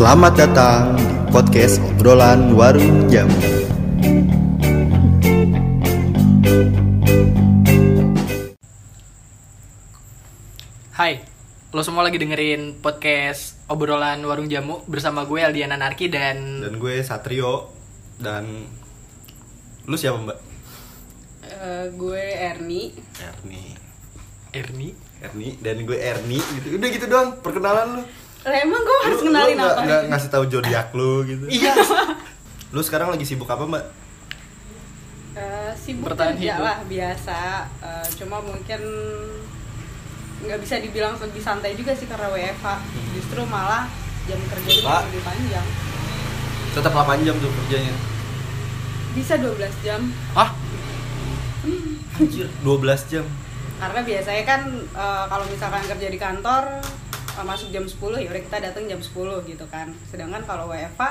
Selamat datang di podcast obrolan warung jamu. Hai, lo semua lagi dengerin podcast obrolan warung jamu bersama gue Aldiana Narki dan Dan gue Satrio dan lu siapa mbak? Eh, gue Erni Erni. Erni. Erni dan gue Erni gitu. Udah gitu doang perkenalan lu. Lah emang gue harus kenalin apa? nggak ngasih tahu zodiak lu gitu. Iya. Lu sekarang lagi sibuk apa mbak? Eh, sibuk Bertahan kerja hidup. lah biasa Eh, Cuma mungkin nggak bisa dibilang lebih santai juga sih karena WFH Justru malah jam kerja lebih panjang Tetap 8 jam tuh kerjanya. Bisa 12 jam Hah? Anjir, 12 jam. Karena biasanya kan eh, kalau misalkan kerja di kantor Masuk jam 10 ya udah kita datang jam 10 gitu kan Sedangkan kalau WFH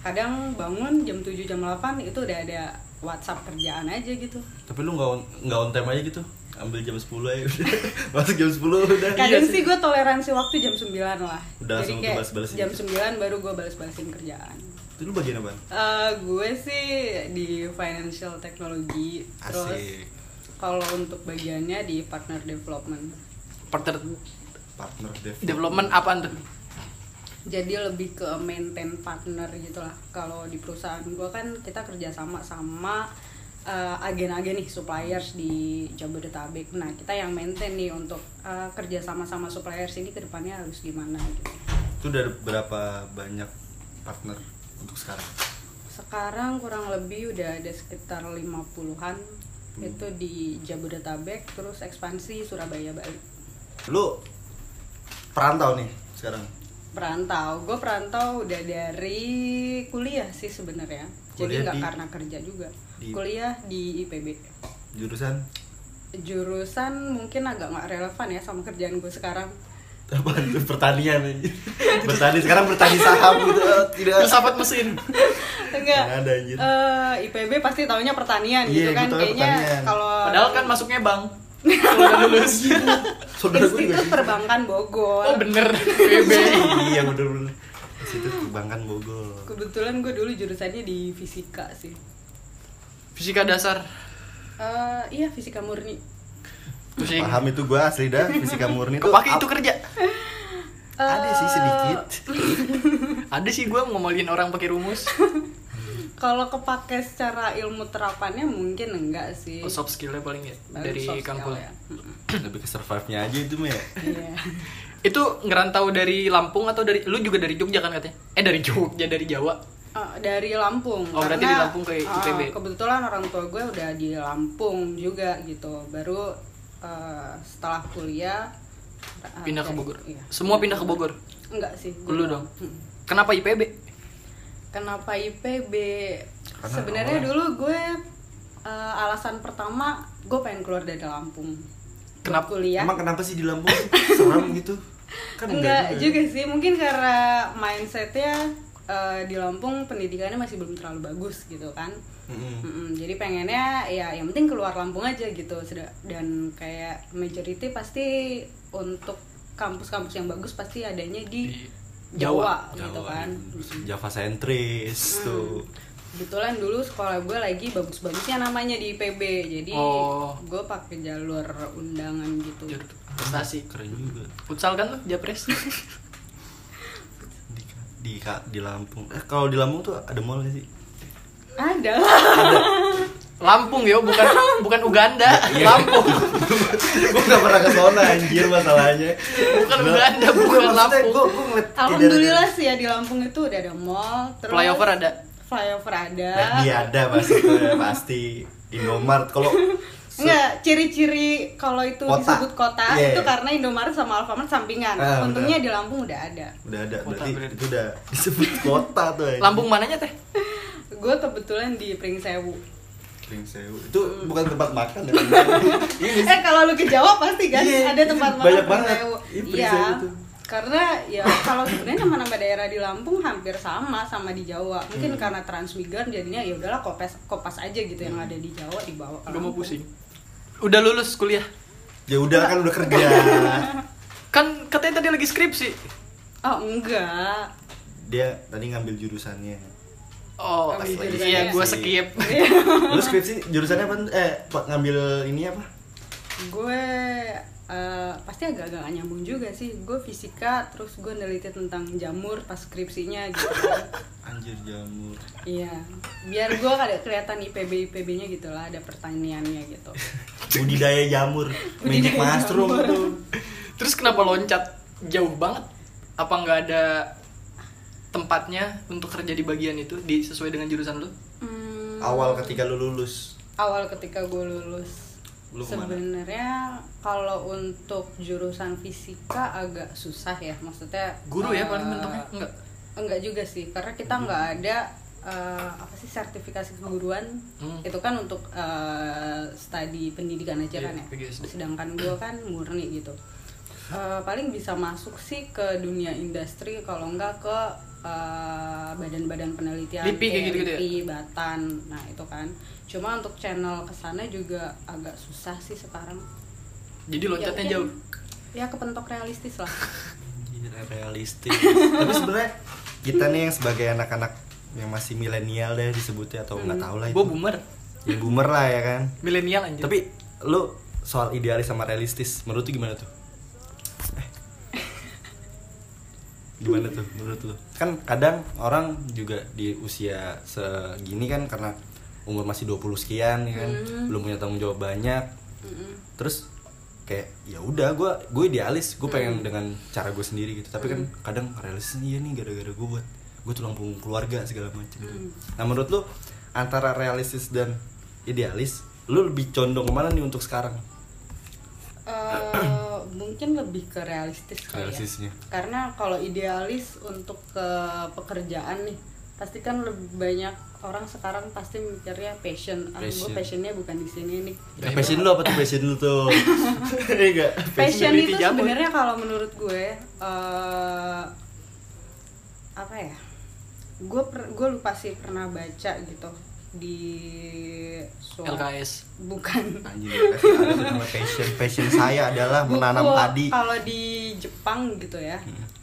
kadang bangun jam 7 jam 8 itu udah ada WhatsApp kerjaan aja gitu Tapi lu nggak on, nggak on time aja gitu. Ambil jam 10 aja udah. Masuk jam 10 udah. Kadang sih gue toleransi waktu jam 9 lah Udah Jadi kayak balas-balasin jam gitu. 9 baru gue balas-balasin kerjaan Itu lu bagian apa? Eh, Gue sih di financial technology Terus Asik. kalau untuk bagiannya di partner development Partner Partner dev. development apaan tuh? Jadi lebih ke maintain partner gitu lah Kalau di perusahaan gue kan kita kerjasama sama eh, agen-agen nih suppliers di Jabodetabek Nah kita yang maintain nih untuk eh, kerjasama sama suppliers ini ke depannya harus gimana gitu Itu udah berapa banyak partner untuk sekarang? Sekarang kurang lebih udah ada sekitar 50-an itu di Jabodetabek terus ekspansi Surabaya Bali. Lu perantau nih sekarang. Perantau, gue perantau udah dari kuliah sih sebenarnya. Jadi nggak karena kerja juga. di- Kuliah di IPB. Jurusan Jurusan mungkin agak nggak relevan ya sama kerjaan gue sekarang. apa tuh pertanian. Bertani sekarang bertani saham gitu. Tidak Filsafat mesin. Enggak. Nggak ada, anjir. Eh, IPB pasti taunya pertanian Iya, gitu kan. Kayaknya pertanian. kalau Padahal kan masuknya bank. Udah lulus. saudara gue sih. Perbankan Bogor. Oh bener. PB. Iya bener-bener. Situ Kebangkan Bogor. Kebetulan gue dulu jurusannya di fisika sih. Fisika dasar. Eh, iya fisika murni. Pusing. Paham itu gue asli dah fisika murni tuh. Kepake ap- itu kerja. Ada sih sedikit. Ada sih gue ngomongin orang pakai rumus. Kalau kepake secara ilmu terapannya mungkin enggak sih. Oh, soft skillnya paling ya Baru dari kampung. ya. Lebih ke survive-nya aja itu mah ya. Iya. Itu ngerantau dari Lampung atau dari lu juga dari Jogja kan katanya? Eh dari Jogja dari Jawa. Eh, dari Lampung. Oh, berarti di Lampung ke eh, IPB. kebetulan orang tua gue udah di Lampung juga gitu. Baru eh, setelah kuliah Pindah ke Bogor. Iya. Semua pindah ke Bogor. Enggak sih. Lu dong. Kenapa IPB? Kenapa IPB? Sebenarnya dulu gue eh, alasan pertama gue pengen keluar dari Lampung. Kenapa? kuliah? Emang kenapa sih di Lampung seram gitu? Kan Enggak juga sih, mungkin karena mindsetnya eh, di Lampung pendidikannya masih belum terlalu bagus gitu kan. Mm-mm. Mm-mm, jadi pengennya ya yang penting keluar Lampung aja gitu dan kayak majority pasti untuk kampus-kampus yang bagus pasti adanya di, Di Jawa, Jawa. gitu Jawa, kan. Java sentris Hmm. tuh. Kebetulan dulu sekolah gue lagi bagus-bagusnya namanya di IPB jadi Oh. gue pakai jalur undangan gitu. Prestasi. Keren juga. Futsal kan lu Japres. Di di, di Lampung. Eh kalau di Lampung tuh ada mall gak sih? Ada. Lampung yo, bukan bukan Uganda. Iya. Lampung. gue gak pernah ke sana anjir masalahnya. Bukan Uganda, bukan Lampung. Gue gue ngeliat Alhamdulillah sih ya di Lampung itu udah ada mall. Terus Flyover ada. Flyover ada. Nah, dia ada pasti pasti Indomart kalau Enggak, ciri-ciri kalau itu Kota. disebut kota Iya, itu iya. karena Indomaret sama Alfamart sampingan. Ah, Untungnya di Lampung udah ada. udah ada Kota berarti berarti. itu udah disebut kota tuh. Lampung mananya teh? Gue kebetulan di Pringsewu. Kering Sewu. Itu bukan tempat makan ya. Iya? Eh kalau lu ke Jawa pasti kan Iya, ada tempat makan banyak banget. Iya, Iya. Karena ya kalau sebenarnya nama-nama daerah di Lampung hampir sama sama di Jawa. Mungkin Hmm. karena transmigran jadinya ya udahlah kopas kopas aja gitu yang ada di Jawa dibawa ke Gue mau pusing. Udah lulus kuliah. Ya udah kan udah kerja. Kan katanya tadi lagi skripsi. Oh enggak. dia tadi ngambil jurusannya Oh, Ambil iya gue skip. lu skripsi jurusannya apa? Eh ngambil ini apa? Gue eh, pasti agak-agak gak nyambung juga sih. Gue fisika terus gue neliti tentang jamur pas skripsinya gitu kan. anjir jamur. Iya. Biar gue ada kelihatan IPB IPB nya gitu lah ada pertaniannya gitu. Budidaya jamur. Magic mushroom tuh. Terus kenapa loncat? Jauh banget? Apa nggak ada tempatnya untuk kerja di bagian itu di sesuai dengan jurusan lu? Hmm, awal ketika lu lulus awal ketika gue lulus Lu sebenarnya kalau untuk jurusan fisika agak susah ya maksudnya Guru ya eh, paling bentuknya? Enggak. enggak juga sih karena kita nggak ada eh, apa sih sertifikasi keguruan Hmm. itu kan untuk eh, studi pendidikan aja Iya, kan ya PGSD. sedangkan gue kan murni gitu Eh, paling bisa masuk sih ke dunia industri kalau enggak ke eh, badan-badan penelitian LIPI kayak kayak gitu-gitu ya? LIPI, Batan nah itu kan. Cuma untuk channel ke sana juga agak susah sih sekarang. Jadi loncatnya Ya, mungkin- jauh. ya kepentok realistis lah. Realistis. Tapi sebenarnya kita nih yang sebagai anak-anak yang masih milenial deh disebutnya atau nggak tahu lah itu. Gue boomer, ya boomer lah ya kan. Milenial anjir. tapi lu soal idealis sama realistis menurut lu gimana tuh gimana tuh menurut lu kan kadang orang juga di usia segini kan karena umur masih 20 sekian ya kan Hmm. belum punya tanggung jawab banyak Mm-mm. terus kayak ya udah gue gue idealis gue pengen dengan cara gue sendiri gitu tapi kan kadang realistis iya nih gara-gara gue buat gue tulang punggung keluarga segala macam gitu. Hmm. nah menurut lu antara realistis dan idealis lu lebih condong ke mana nih untuk sekarang mungkin lebih ke realistis ya. Realistisnya. karena kalau idealis untuk ke pekerjaan nih pasti kan lebih banyak orang sekarang pasti mikirnya passion. Ah gue Passion. passionnya bukan di sini nih. Nah, passion lu apa tuh? Passion lu tuh. Iya enggak passion peneliti itu sebenarnya kalau menurut gue eh apa ya? Gue gue lupa sih pernah baca gitu di suatu LKS. bukan nama passion passion saya adalah menanam Buku padi Kalau di Jepang gitu ya,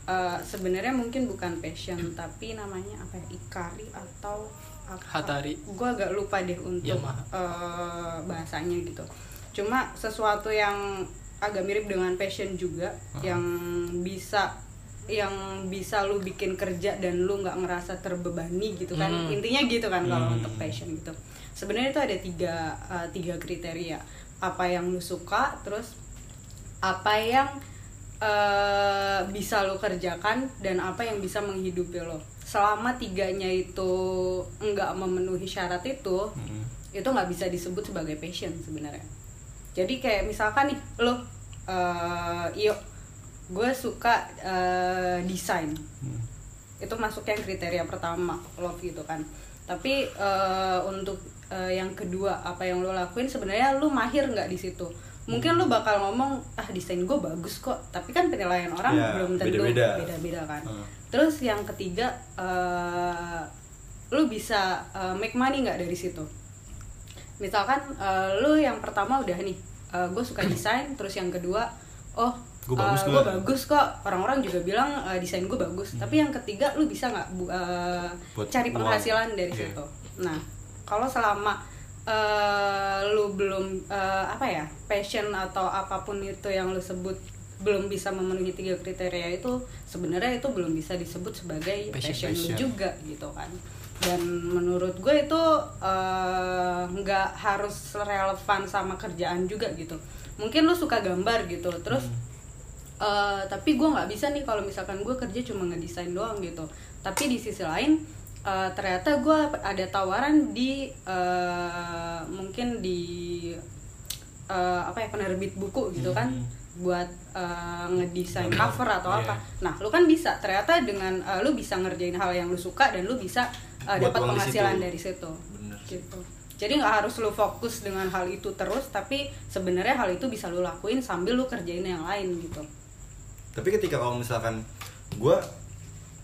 eh, sebenarnya mungkin bukan passion, tapi namanya apa ya, ikari atau apa? Hatari. Gue agak lupa deh untuk Yamaha. eh, bahasanya gitu. Cuma sesuatu yang agak mirip dengan passion juga, yang bisa yang bisa lu bikin kerja dan lu nggak ngerasa terbebani gitu kan Hmm. intinya gitu kan kalau Hmm. untuk passion gitu sebenarnya itu ada tiga eh, tiga kriteria apa yang lu suka terus apa yang eh, bisa lo kerjakan dan apa yang bisa menghidupi lo selama tiganya itu nggak memenuhi syarat itu Mm. itu nggak bisa disebut sebagai passion sebenarnya jadi kayak misalkan nih lo eh iyo gue suka eh, desain Hmm. itu masuk yang kriteria pertama love gitu kan tapi eh, untuk eh, yang kedua apa yang lo lakuin sebenarnya lo mahir nggak di situ mungkin lo bakal ngomong ah desain gue bagus kok tapi kan penilaian orang Ya, belum tentu beda-beda. kan Hmm. terus yang ketiga eh, lo bisa eh, make money nggak dari situ misalkan eh, lo yang pertama udah nih gue suka desain terus yang kedua oh Gua bagus gue nggak? bagus kok orang-orang juga bilang eh, desain gue bagus tapi yang ketiga lu bisa nggak Buat cari uang. penghasilan dari Iya. situ nah kalau selama eh, lu belum eh, apa ya passion atau apa pun itu yang lu sebut belum bisa memenuhi tiga kriteria itu sebenarnya itu belum bisa disebut sebagai Passion, passion, lu passion. juga gitu kan dan menurut gue itu nggak harus relevan sama kerjaan juga gitu mungkin lu suka gambar gitu terus eh, tapi gue nggak bisa nih kalau misalkan gue kerja cuma ngedesain doang gitu. Tapi di sisi lain eh, ternyata gue ada tawaran di eh, mungkin di eh, apa ya penerbit buku gitu kan buat eh, ngedesain cover atau Iya. apa. Nah lu kan bisa. Ternyata dengan eh, lu bisa ngerjain hal yang lu suka dan lu bisa Buat dapat penghasilan situ. dari situ. Bener gitu. Jadi nggak harus lu fokus dengan hal itu terus tapi sebenarnya hal itu bisa lu lakuin sambil lu kerjain yang lain gitu tapi ketika kalau misalkan gue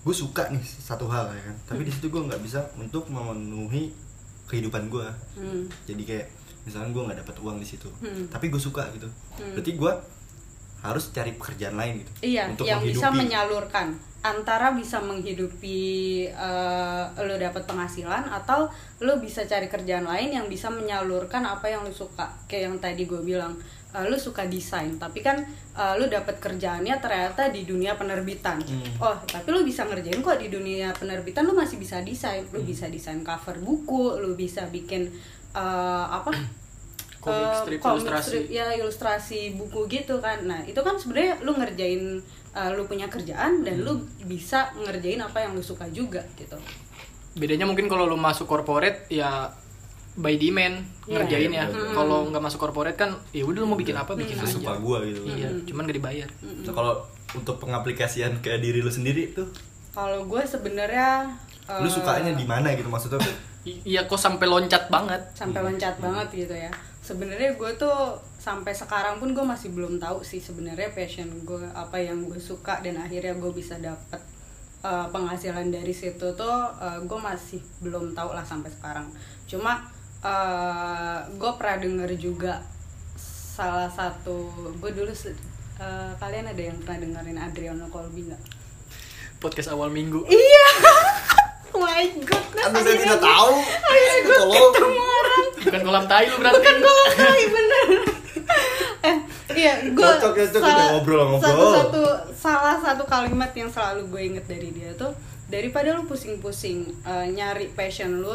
gue suka nih satu hal ya kan tapi di situ gue nggak bisa untuk memenuhi kehidupan gue hmm. jadi kayak misalkan gue nggak dapat uang di situ Hmm. tapi gue suka gitu Hmm. berarti gue harus cari pekerjaan lain gitu iya untuk yang bisa menghidupi. menyalurkan antara bisa menghidupi eh, lo dapat penghasilan atau lo bisa cari kerjaan lain yang bisa menyalurkan apa yang lo suka kayak yang tadi gue bilang eh, lo suka desain tapi kan eh, lo dapat kerjaannya ternyata di dunia penerbitan Hmm. oh tapi lo bisa ngerjain kok di dunia penerbitan lo masih bisa desain lo Hmm. bisa desain cover buku lo bisa bikin eh, apa Komik strip, komik ilustrasi. strip, ya ilustrasi buku gitu kan nah itu kan sebenarnya lu ngerjain uh, lu punya kerjaan dan lu bisa ngerjain apa yang lu suka juga gitu bedanya mungkin kalau lu masuk corporate ya by demand Iya. ngerjain ya. Iya, kalau nggak masuk corporate kan ya udah lu mau bikin apa bikin aja. Sesuka gua gitu. Iya cuman gak dibayar. Nah, kalau untuk pengaplikasian ke diri lu sendiri tuh? Kalau gue sebenarnya uh, lu sukanya di mana gitu maksudnya? Iya kok sampai loncat banget. Sampai loncat banget gitu ya. Sebenarnya gue tuh sampai sekarang pun gue masih belum tahu sih sebenarnya passion gue apa yang gue suka dan akhirnya gue bisa dapet uh, penghasilan dari situ tuh gue masih belum tahu lah sampai sekarang. Cuma gue pernah denger juga salah satu gue dulu uh, kalian ada yang pernah dengerin Adriano Colby nggak? podcast awal minggu Iya. Oh my god. Anda saya tidak tahu Akhirnya gue ketemu orang. bukan kolam tai lu berarti Bukan gue kali bener. eh iya gue Cocok cocok. Udah ngobrol, ngobrol. satu satu salah satu kalimat yang selalu gue inget dari dia tuh daripada lu pusing-pusing eh, nyari passion lu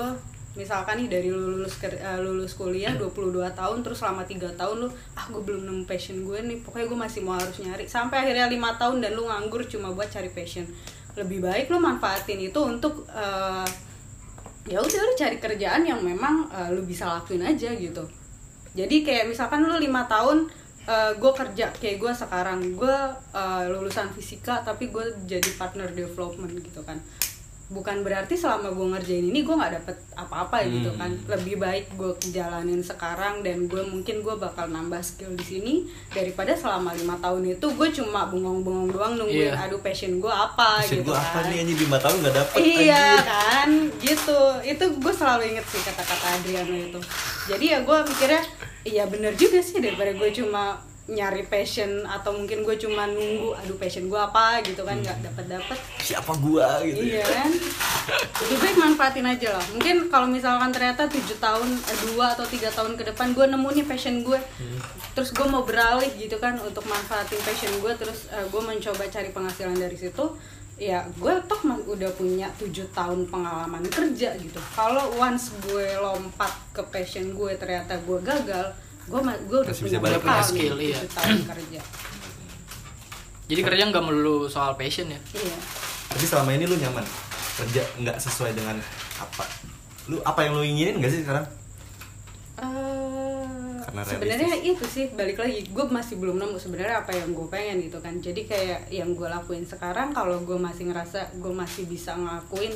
misalkan nih dari lu lulus eh, lulus kuliah 22 tahun terus selama tiga tahun lu ah gue belum nemu passion gue nih pokoknya gue masih mau harus nyari. Sampai akhirnya lima tahun dan lu nganggur cuma buat cari passion. Lebih baik lu manfaatin itu untuk eh, ya udah lu cari kerjaan yang memang eh, lu bisa lakuin aja gitu. Jadi kayak misalkan lu lima tahun gue kerja kayak gue sekarang gue lulusan fisika tapi gue jadi partner development gitu kan bukan berarti selama gue ngerjain ini gue nggak dapet apa-apa gitu Hmm. kan. Lebih baik gue jalanin sekarang dan gue mungkin gue bakal nambah skill di sini daripada selama lima tahun itu gue cuma bengong-bengong doang nungguin Iya. aduh passion gue apa? Passion gitu apa kan. nih anjing? 5 tahun gak dapet iya anjing. kan? Gitu. Itu gue selalu inget sih kata-kata Adriano itu. Jadi ya gue mikirnya iya bener juga sih daripada gue cuma nyari passion atau mungkin gue cuma nunggu aduh passion gue apa? gitu kan nggak dapat dapat Siapa gua? Gitu. Iya kan? Lebih baik manfaatin aja lah. Mungkin kalau misalkan ternyata tujuh tahun eh, dua atau tiga tahun ke depan gue nemu nih passion gue terus gue mau beralih gitu kan untuk manfaatin passion gue terus eh, gue mencoba cari penghasilan dari situ ya gue toh udah punya tujuh tahun pengalaman kerja gitu. Kalau once gue lompat ke passion gue ternyata gue gagal gue gue udah Masih bisa punya balik bekal nih, Skill, iya. tahun kerja. Jadi kerja nggak melulu soal passion ya? Iya. Tapi selama ini lu nyaman? Kerja nggak sesuai dengan apa? Lu apa yang lu inginin gak sih sekarang? Eh, sebenarnya itu sih balik lagi gue masih belum nemu sebenarnya apa yang gue pengen gitu kan. Jadi kayak yang gue lakuin sekarang kalau gue masih ngerasa gue masih bisa ngelakuin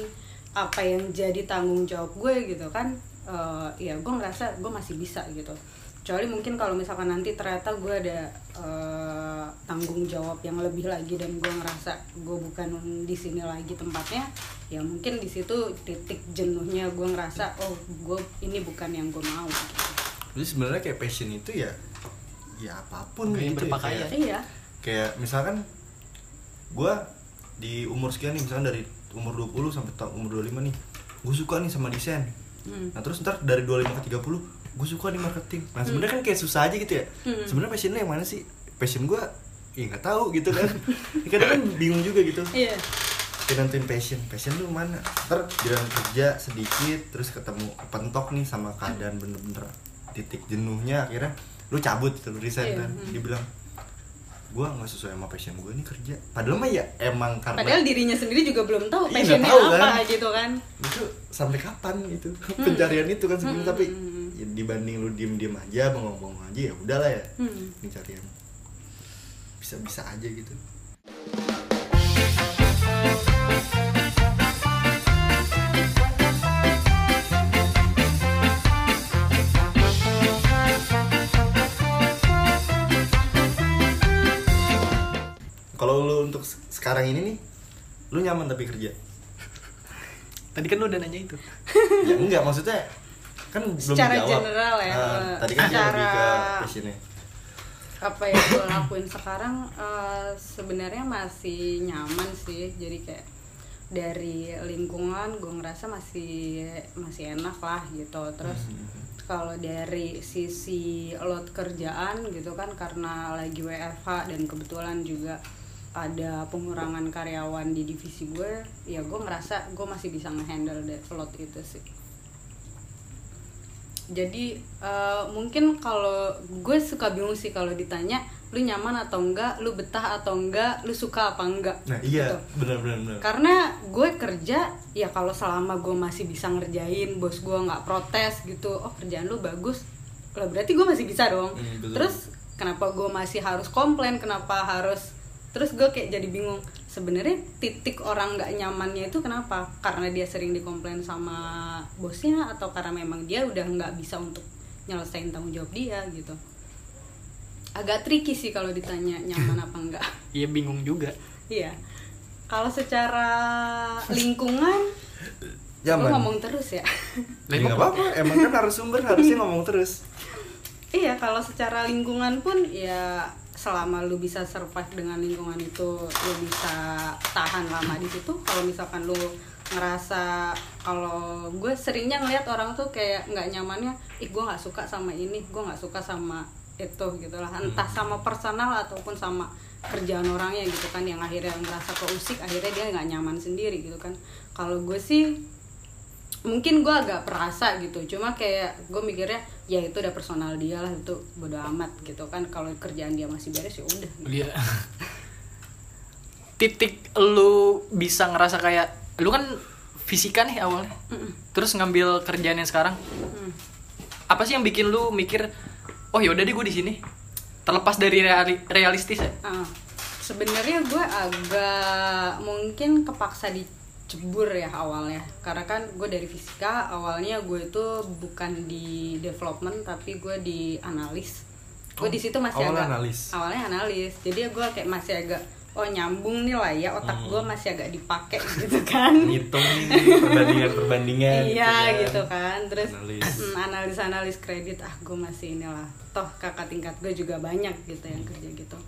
apa yang jadi tanggung jawab gue gitu kan eh, ya gue ngerasa gue masih bisa gitu kecuali mungkin kalau misalkan nanti ternyata gue ada eh, tanggung jawab yang lebih lagi dan gue ngerasa gue bukan di sini lagi tempatnya ya mungkin di situ titik jenuhnya gue ngerasa oh gue ini bukan yang gue mau gitu. jadi sebenarnya kayak passion itu ya ya apa pun Gaya gitu berpakaian. ya, kayak, iya kayak misalkan gua di umur sekian nih misalkan dari umur 20 sampai umur 25 nih gue suka nih sama desain Hmm. nah terus ntar dari 25 ke 30 gue suka nih marketing. Nah sebenarnya kan kayak susah aja gitu ya. Hmm. sebenarnya passion lu yang mana sih? Passion gua ya nggak tahu gitu kan. Kadang kan bingung juga gitu. Iya. Kayak nentuin passion. Passion lu mana? Ntar jalan kerja sedikit terus ketemu pentok nih sama keadaan bener-bener titik jenuhnya akhirnya lu cabut gitu lu resign Iya, kan. hmm. dia bilang gua nggak sesuai sama passion gue nih kerja. Padahal mah ya emang karena padahal dirinya sendiri juga belum tahu Iya, passionnya nggak tahu, apa kan. gitu kan. Itu sampai kapan gitu? Pencarian itu kan sebenarnya Hmm, tapi hmm, hmm. Dibanding lu diem-diem aja bengong-bengong aja ya udahlah ya. Hmm. pencarian bisa-bisa aja gitu. Kalau lu untuk se- sekarang ini nih lu nyaman tapi kerja? Tadi kan lu udah nanya itu. Ya enggak maksudnya kan belum Secara dijawab. general ya, Ah, eh, tadi kan lebih ke secara- passionnya apa yang gue lakuin sekarang eh, sebenarnya masih nyaman sih. Jadi kayak dari lingkungan gue ngerasa masih masih enak lah gitu. Terus kalau dari sisi load kerjaan gitu kan karena lagi WFH dan kebetulan juga ada pengurangan karyawan di divisi gue ya gue ngerasa gue masih bisa ngehandle load itu sih jadi eh, mungkin kalau gue suka bingung sih kalau ditanya lu nyaman atau enggak lu betah atau enggak lu suka apa enggak nah iya. Gitu. benar benar benar. Karena gue kerja ya kalau selama gue masih bisa ngerjain bos gue nggak protes gitu oh kerjaan lu bagus. Lah berarti gue masih bisa dong. Hmm, betul. terus kenapa gue masih harus komplain? Kenapa harus terus gue kayak jadi bingung sebenarnya titik orang nggak nyamannya itu kenapa karena dia sering dikomplain sama bosnya atau karena memang dia udah nggak bisa untuk nyelesain tanggung jawab dia gitu agak tricky sih kalau ditanya nyaman apa enggak Iya bingung juga. Iya. Kalau secara lingkungan, gue Nyaman. ngomong terus ya. Ya nggak apa-apa, emang kan harus sumber harusnya ngomong terus. iya, kalau secara lingkungan pun ya selama lu bisa survive dengan lingkungan itu, lu bisa tahan lama di situ. Kalau misalkan lu ngerasa kalau gue seringnya ngeliat orang tuh kayak nggak nyamannya, ih gue nggak suka sama ini, gue nggak suka sama itu gitu lah. Entah sama personal ataupun sama kerjaan orangnya gitu kan yang akhirnya ngerasa keusik akhirnya dia nggak nyaman sendiri gitu kan kalau gue sih mungkin gue agak perasa gitu cuma kayak gue mikirnya ya itu udah personal dia lah itu bodo amat gitu kan kalau kerjaan dia masih beres ya udah Iya. Titik lu bisa ngerasa kayak lu kan fisika nih awalnya. Terus ngambil kerjaan yang sekarang. Hmm. Apa sih yang bikin lu mikir oh yaudah deh gue di sini. Terlepas dari reali- realistis ya. Ah, sebenarnya gue agak mungkin kepaksa dicebur ya awalnya karena kan gue dari fisika awalnya gue itu bukan di development tapi gue di analis gue Oh, di situ masih awalnya agak analis. awalnya analis jadi gue kayak masih agak oh nyambung nih lah ya otak gue Hmm. masih agak dipakai gitu kan Ngitung perbandingan perbandingan. iya gitu kan terus Analis. mm, analis analis kredit ah gue masih inilah toh kakak tingkat gue juga banyak gitu yang kerja gitu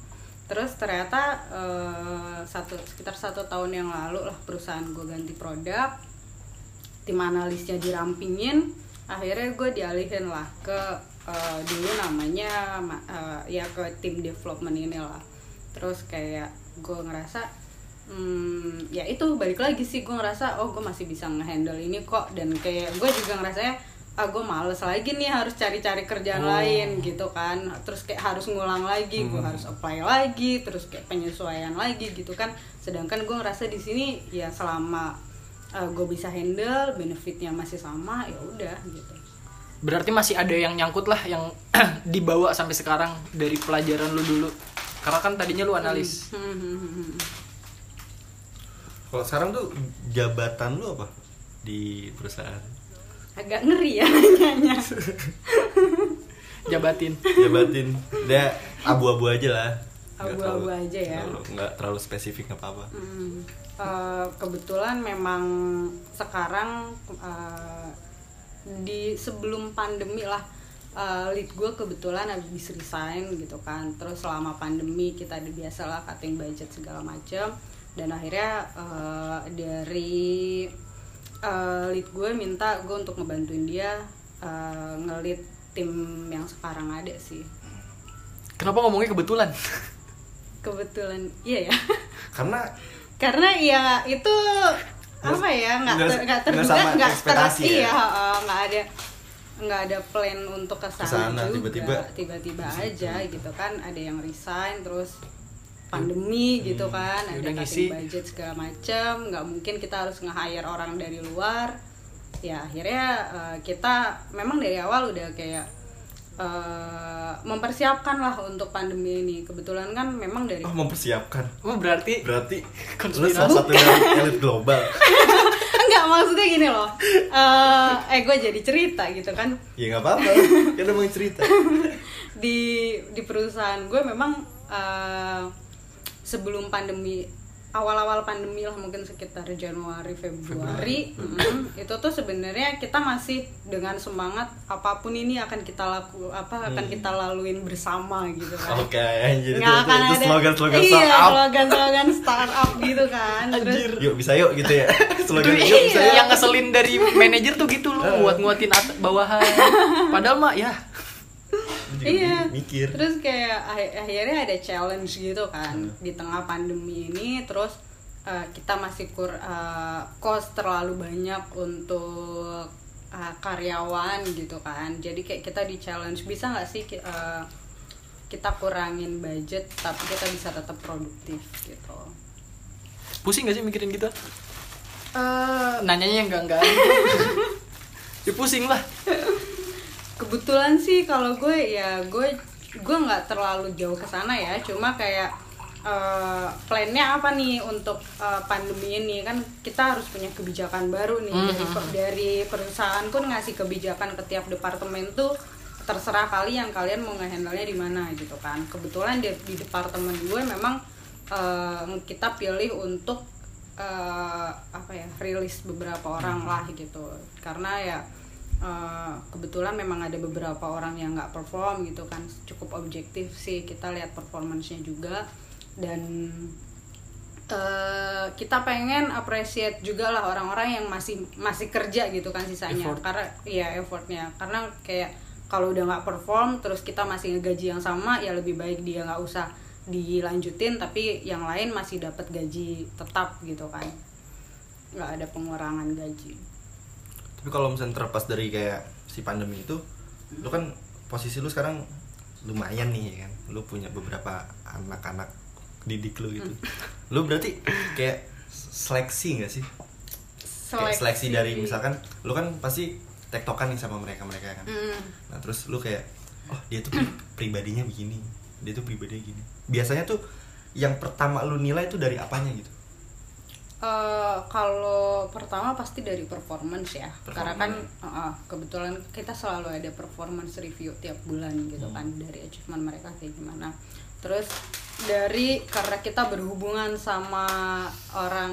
terus ternyata eh, satu sekitar satu tahun yang lalu lah perusahaan gue ganti produk tim analisnya dirampingin akhirnya gue dialihin lah ke eh, dulu namanya ma- eh, ya ke tim development ini lah. Terus kayak gue ngerasa hmm, ya itu balik lagi sih gue ngerasa oh gue masih bisa ngehandle ini kok. Dan kayak gue juga ngerasanya ah gue males lagi nih harus cari-cari kerjaan Oh. lain gitu kan terus kayak harus ngulang lagi gue Hmm. harus apply lagi terus kayak penyesuaian lagi gitu kan sedangkan gue ngerasa di sini ya selama gue bisa handle benefitnya masih sama ya udah gitu Berarti masih ada yang nyangkut lah yang dibawa sampai sekarang dari pelajaran lu dulu. Karena kan tadinya lu analis. Hmm, hmm, hmm. Kalau sekarang tuh jabatan lu apa di perusahaan? Agak ngeri ya nanyanya Jabatin. Jabatin, dia abu-abu aja lah. Abu-abu aja ya. nggak terlalu spesifik nggak apa-apa. Hmm, eh, kebetulan memang sekarang eh, di sebelum pandemi lah eh, lead gue kebetulan habis resign gitu kan terus selama pandemi kita ada biasalah cutting budget segala macam dan akhirnya eh, dari eh, lead gue minta gue untuk ngebantuin dia eh, ngelit tim yang sekarang ada sih Kenapa ngomongnya kebetulan? kebetulan iya ya Karena karena ya itu apa ya nggak Nggak- ter, nggak nggak terduga nggak ter, ekspektasi ya? iya heeh, nggak ada nggak ada plan untuk ke sana, Ke sana, juga tiba-tiba. tiba-tiba aja gitu kan ada yang resign terus pandemi gitu kan Ya ada udah cutting ngisi. budget segala macem nggak mungkin kita harus nge-hire orang dari luar ya akhirnya eh, kita memang dari awal udah kayak eh, mempersiapkan lah untuk pandemi ini kebetulan kan memang dari oh mempersiapkan. Oh, berarti Berarti lu salah satu dari elit global. Enggak maksudnya gini loh Eh, eh gue jadi cerita gitu kan Ya nggak apa-apa. Kan emang cerita. di di perusahaan gue memang eh, sebelum pandemi awal-awal pandemi lah mungkin sekitar Januari Februari, mm, itu tuh sebenarnya kita masih dengan semangat apa pun ini akan kita laku apa akan kita laluin bersama gitu kan. Oke, anjir itu, nggak itu, akan itu ada slogan-slogan iya, startup. slogan-slogan startup gitu kan. Terus Yuk bisa yuk gitu ya. Slogan Itu yuk bisa yuk. yang ngeselin dari manajer tuh gitu loh, buat nguatin at- bawahan. Padahal mah ya juga iya Mikir. terus kayak akhir- akhirnya ada challenge gitu kan Hmm. di tengah pandemi ini terus uh, kita masih kur uh, cost terlalu banyak untuk uh, karyawan gitu kan jadi kayak kita di challenge bisa nggak sih uh, kita kurangin budget tapi kita bisa tetap produktif gitu pusing gak sih mikirin gitu? Eh, Nanyanya yang enggak enggak. ya pusing lah. Kebetulan sih kalau gue ya gue gue nggak terlalu jauh ke sana ya. Cuma kayak eh, plannya apa nih untuk eh, pandemi ini? Kan kita harus punya kebijakan baru nih. Dari per- dari perusahaanku ngasih kebijakan ke tiap departemen tuh terserah kalian kalian mau ngehandle-nya di mana gitu kan. Kebetulan di, di departemen gue memang eh, kita pilih untuk eh, apa ya rilis beberapa orang lah gitu. Karena ya eh, kebetulan memang ada beberapa orang yang nggak perform gitu kan. Cukup objektif sih kita lihat performancenya juga. Dan eh, kita pengen appreciate juga lah orang-orang yang masih masih kerja gitu kan sisanya. Effort. karena ya effortnya. Karena kayak kalau udah nggak perform terus kita masih ngegaji yang sama ya lebih baik dia nggak usah dilanjutin tapi yang lain masih dapat gaji tetap gitu kan. Nggak ada pengurangan gaji Tapi kalau misalnya terlepas dari kayak si pandemi itu, lu kan posisi lu sekarang lumayan nih ya kan. Lu punya beberapa anak-anak didik lu gitu. Lu berarti kayak seleksi gak sih? Kayak seleksi dari misalkan lu kan pasti tektokan nih sama mereka-mereka kan. Mm. Nah, terus lu kayak oh, dia tuh pri- pribadinya begini. Dia tuh pribadinya gini. Biasanya tuh yang pertama lu nilai tuh dari apanya gitu? Eh, kalau pertama pasti dari performance ya. Karena kan Performance. eh, kebetulan kita selalu ada performance review tiap bulan gitu Hmm. kan dari achievement mereka kayak gimana. Terus dari karena kita berhubungan sama orang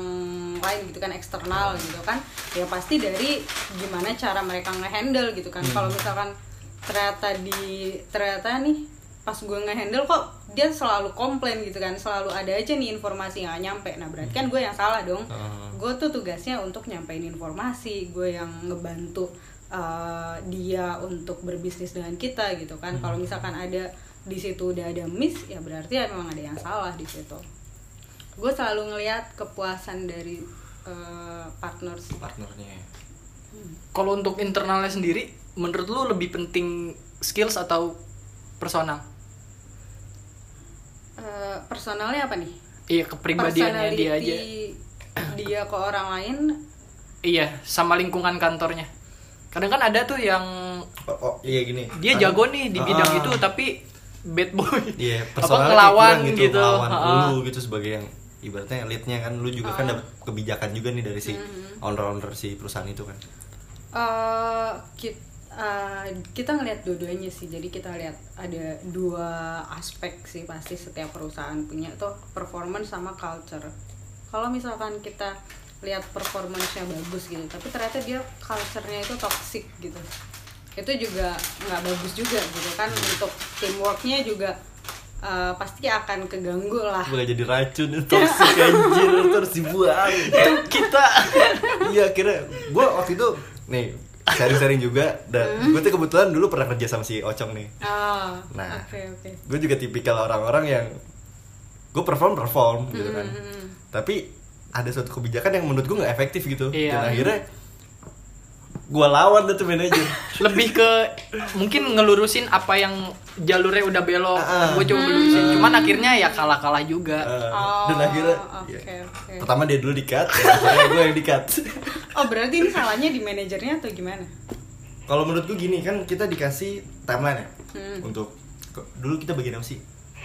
lain gitu kan eksternal gitu kan ya pasti dari gimana cara mereka ngehandle gitu kan. Kalau misalkan ternyata di ternyata nih pas gue ngehandle kok dia selalu komplain gitu kan selalu ada aja nih informasi yang nggak nyampe. Nah berarti kan gue yang salah dong. Ah. gue tuh tugasnya untuk nyampein informasi gue yang ngebantu uh, dia untuk berbisnis dengan kita gitu kan. Kalau misalkan ada di situ udah ada miss ya berarti ya memang ada yang salah di situ. Gue selalu ngelihat kepuasan dari uh, partners. Partnernya. Kalau untuk internalnya sendiri, menurut lu lebih penting skills atau personal? Uh, personalnya apa nih Iya, kepribadiannya dia aja. dia ke orang lain Iya, sama lingkungan kantornya. Kadang kan ada tuh yang Oh, oh, iya gini. dia Kan- jago nih di bidang Ah. itu tapi bad boy. Iya, Apa personalnya ngelawan kurang gitu. ngelawan Ha-ha. lu gitu sebagai yang ibaratnya leadnya kan lu juga kan dapat kebijakan juga nih dari si Mm-hmm. owner-owner si perusahaan itu kan. eh kita, kita ngelihat dua-duanya sih. Jadi kita lihat ada dua aspek sih pasti setiap perusahaan punya tuh performance sama culture. Kalau misalkan kita lihat performance-nya bagus gitu tapi ternyata dia culture-nya itu toxic gitu. Itu juga nggak bagus juga gitu kan untuk teamworknya juga eh, pasti akan keganggu lah. Gue jadi racun toxic anjir itu harus dibuang. Kita. Iya kira gue waktu itu nih sharing-sharing juga dan gue tuh kebetulan dulu pernah kerja sama si Ocong nih. ah Nah. oke oke Gue juga tipikal orang-orang yang gue perform perform gitu kan. Hmm. Tapi ada suatu kebijakan yang menurut gue nggak efektif gitu. Iya. Dan akhirnya gue lawan tuh tuh manajer. lebih ke mungkin ngelurusin apa yang jalurnya udah belok. Ah. Gue coba lurusin. Cuman akhirnya ya kalah-kalah juga. Uh, Oh, dan akhirnya oke, ya, oke. pertama dia dulu di cut dan akhirnya gue yang di cut Oh berarti ini salahnya di manajernya atau gimana? kalau menurut gue gini kan kita dikasih timeline ya Hmm. untuk dulu kita bagian apa sih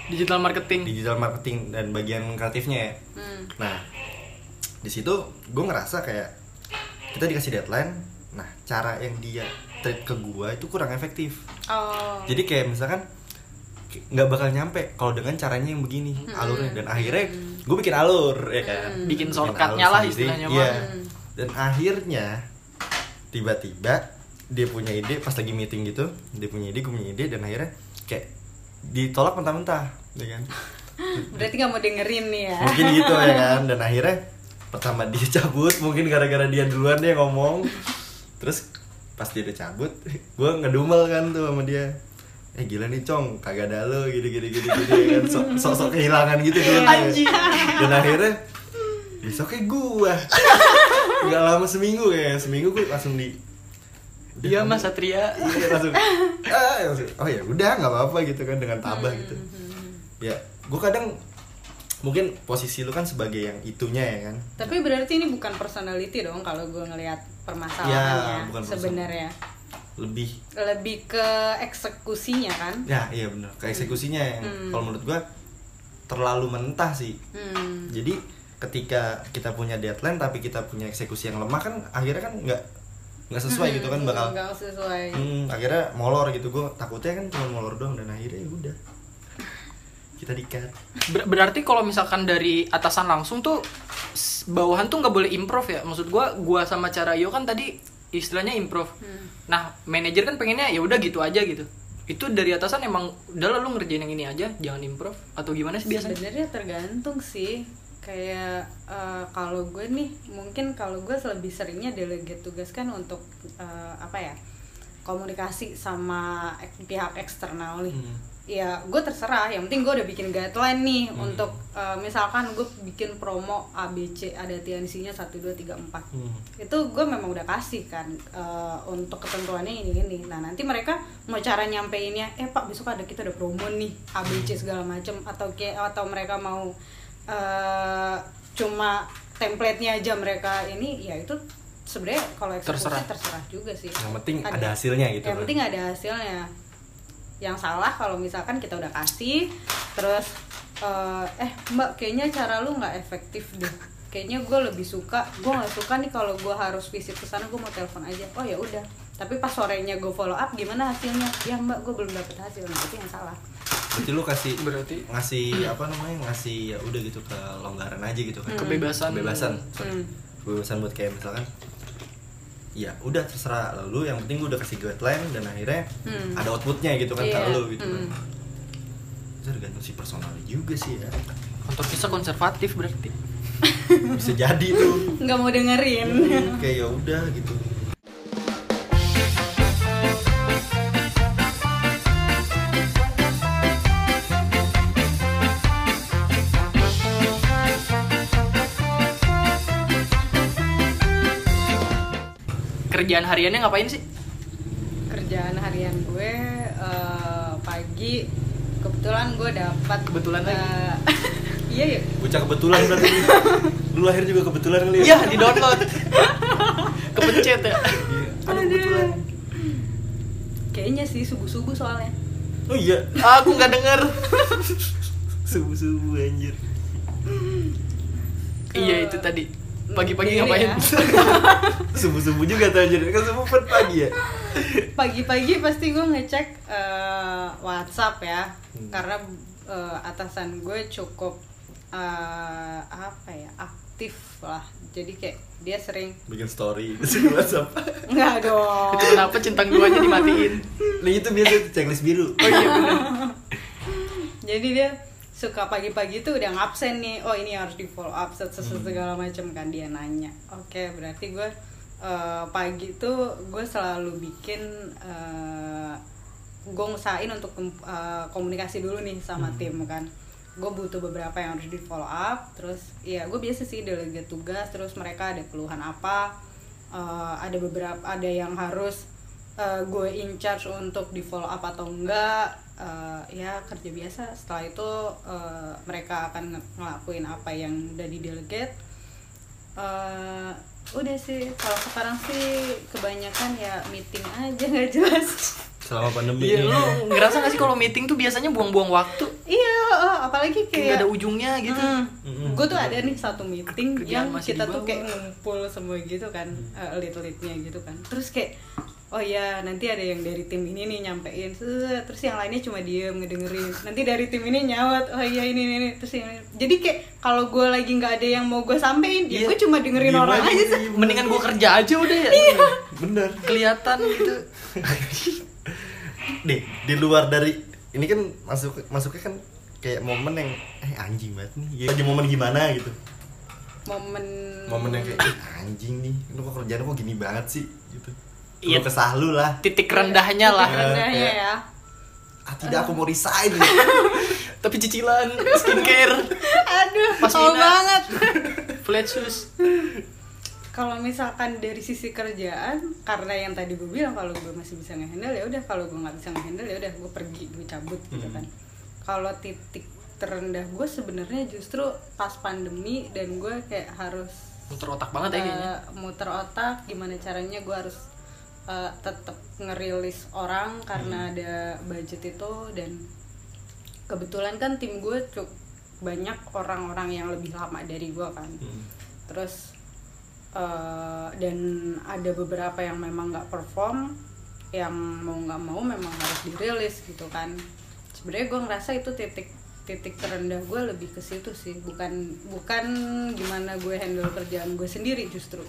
Digital marketing. digital marketing dan bagian kreatifnya ya Hmm. nah di situ gue ngerasa kayak kita dikasih deadline nah cara yang dia treat ke gue itu kurang efektif. Oh. jadi kayak misalkan nggak bakal nyampe kalau dengan caranya yang begini alurnya. Dan akhirnya gue bikin alur ya kan? Bikin Bikin shortcutnya lah sendiri, istilahnya, iya. Bang. dan akhirnya tiba-tiba dia punya ide pas lagi meeting gitu dia punya ide gue punya ide dan akhirnya kayak ditolak mentah-mentah ya kan? Berarti nggak mau dengerin nih ya. Mungkin gitu ya kan? Dan akhirnya pertama dia cabut mungkin gara-gara dia duluan dia ngomong terus pas dia udah cabut gue ngedumel kan tuh sama dia. Eh gila nih cong kagak ada lo gini gini gini gini kan. Sok sok sok kehilangan gitu dulu Anjing. dan akhirnya besoknya gue nggak lama seminggu ya. Seminggu gue langsung di "Udah, Iya Mas Satria. iya langsung ah, langsung, oh ya udah nggak apa-apa gitu kan dengan tabah gitu. Ya gue kadang mungkin posisi lu kan sebagai yang itunya ya kan. Tapi berarti ini bukan personality dong kalau gue ngelihat permasalahannya Ya, bukan sebenarnya. Lebih. Lebih ke eksekusinya kan? Ya iya bener ke eksekusinya yang Hmm. kalau menurut gue terlalu mentah sih. Hmm. jadi ketika kita punya deadline tapi kita punya eksekusi yang lemah kan akhirnya kan nggak nggak sesuai gitu kan bakal nggak sesuai. Hmm, akhirnya molor gitu. Gue takutnya kan cuma molor doang dan akhirnya ya udah kita dikat. Ber- berarti kalau misalkan dari atasan langsung tuh bawahan tuh nggak boleh improve ya? Maksud gua gua sama cara Yo kan tadi istilahnya improve nah manajer kan pengennya ya udah gitu aja gitu. Itu dari atasan emang udah lu ngerjain yang ini aja jangan improve atau gimana sih biasanya? Sebenarnya tergantung sih. Kayak eh, kalau gue nih mungkin kalau gue lebih seringnya delegate tugas kan untuk eh, apa ya komunikasi sama ek- pihak eksternal nih. Hmm. Ya gue terserah yang penting gue udah bikin guideline nih Hmm. untuk eh, misalkan gue bikin promo ABC ada TNC-nya 1 2 3 4 Hmm. itu gue memang udah kasih kan eh, untuk ketentuannya ini ini nah nanti mereka mau cara nyampeinnya eh pak besok ada kita ada promo nih ABC segala macem atau kayak atau mereka mau eh, cuma template-nya aja mereka ini ya itu sebenarnya kalau eksekusi Terserah. terserah. juga sih Yang penting ada hasilnya gitu yang kan. penting ada hasilnya yang salah kalau misalkan kita udah kasih terus eh, eh mbak kayaknya cara lu nggak efektif deh kayaknya gue lebih suka gue nggak suka nih kalau gue harus visit ke sana gue mau telepon aja oh ya udah tapi pas sorenya gue follow up gimana hasilnya ya mbak gue belum dapet hasil nah itu yang salah berarti lu kasih Berarti? ngasih apa namanya ngasih ya udah gitu kelonggaran aja gitu kan Kebebasan. kebebasan sorry. Hmm. kebebasan buat kayak misalkan ya udah terserah. Lalu yang penting gue udah kasih guideline dan akhirnya Hmm. ada outputnya gitu kan Iya, kalau lu gitu kan. Hmm. itu tergantung si personalnya juga sih ya. Kantor bisa konservatif berarti. Bisa jadi tuh. Nggak mau dengerin. Kayak ya udah gitu kerjaan hariannya ngapain sih? Kerjaan harian gue eh, pagi kebetulan gue dapat Kebetulan lagi. eh, iya ya bocah kebetulan berarti. Lu lahir juga kebetulan kali iya di download. Kepencet ya. Iya, aduh kebetulan. Kayaknya sih subuh subuh soalnya. Oh iya. Aku nggak denger. Subuh subuh anjir. Iya itu tadi pagi-pagi ngapain? ya. subuh subuh juga tuh anjir. Kan subuh per pagi ya? Pagi-pagi pasti gue ngecek eh, WhatsApp ya. Hmm. karena eh, atasan gue cukup eh, apa ya aktif lah. Jadi kayak dia sering bikin story di WhatsApp. Nggak dong. Kenapa centang duanya dimatiin? Nah itu biasa checklist biru. Oh iya bener. Jadi dia suka pagi-pagi tuh udah ngabsen nih oh ini harus di follow up set- set- segala macam kan dia nanya. Oke berarti gue eh, pagi tuh gue selalu bikin eh, gue ngusahain untuk eh, komunikasi dulu nih sama tim kan. Gue butuh beberapa yang harus di follow up terus ya gue biasa sih delegate tugas terus mereka ada keluhan apa eh, ada beberapa ada yang harus eh, gue in charge untuk di follow up atau enggak eh, ya kerja biasa. Setelah itu eh, mereka akan nge- ngelakuin apa yang udah di delegate. Eh, udah sih kalau sekarang sih kebanyakan ya meeting aja nggak jelas. Selama pandemi iya ini. lu ngerasa gak sih kalau meeting tuh biasanya buang-buang waktu? Iya apalagi kayak nggak ada ujungnya gitu. Mm-mm. gue tuh ada nih satu meeting Kerjaan yang masih kita tuh kayak ngumpul semua gitu kan uh, lead-leadnya gitu kan. Terus kayak oh ya nanti ada yang dari tim ini nih nyampein. Terus yang lainnya cuma diem ngedengerin. Nanti dari tim ini nyawat. Oh iya ini ini, ini. terus yang jadi kayak kalau gue lagi nggak ada yang mau gue sampein ya Iya. gue cuma dengerin Diem orang aja, diem. mendingan gue kerja aja udah ya. Bener. Kelihatan gitu. Nih di luar dari ini kan masuk masuknya kan kayak momen yang eh anjing banget nih. Lagi momen gimana gitu. Momen momen yang kayak "Eh, anjing nih. Lu kok kerjaan kok gini banget sih? Gitu Iya. kesah lu lah. Titik rendahnya lah. Rendahnya ya. Ah tidak aku mau resign. Tapi cicilan skincare. Aduh Pas mau Wina. banget. Flat shoes. Kalau misalkan dari sisi kerjaan karena yang tadi gue bilang kalau gue masih bisa ngehandle ya udah. Kalau gue nggak bisa ngehandle ya udah gue pergi gue cabut gitu Hmm. kan. Kalau titik terendah gue sebenarnya justru pas pandemi dan gue kayak harus muter otak banget ya kayaknya. eh, muter otak gimana caranya gue harus eh, tetap ngerilis orang karena ada budget itu dan kebetulan kan tim gue cukup banyak orang-orang yang lebih lama dari gue kan. Hmm. terus eh, dan ada beberapa yang memang nggak perform yang mau nggak mau memang harus dirilis gitu kan. Sebenarnya gue ngerasa itu titik titik terendah gue lebih ke situ sih bukan bukan gimana gue handle kerjaan gue sendiri justru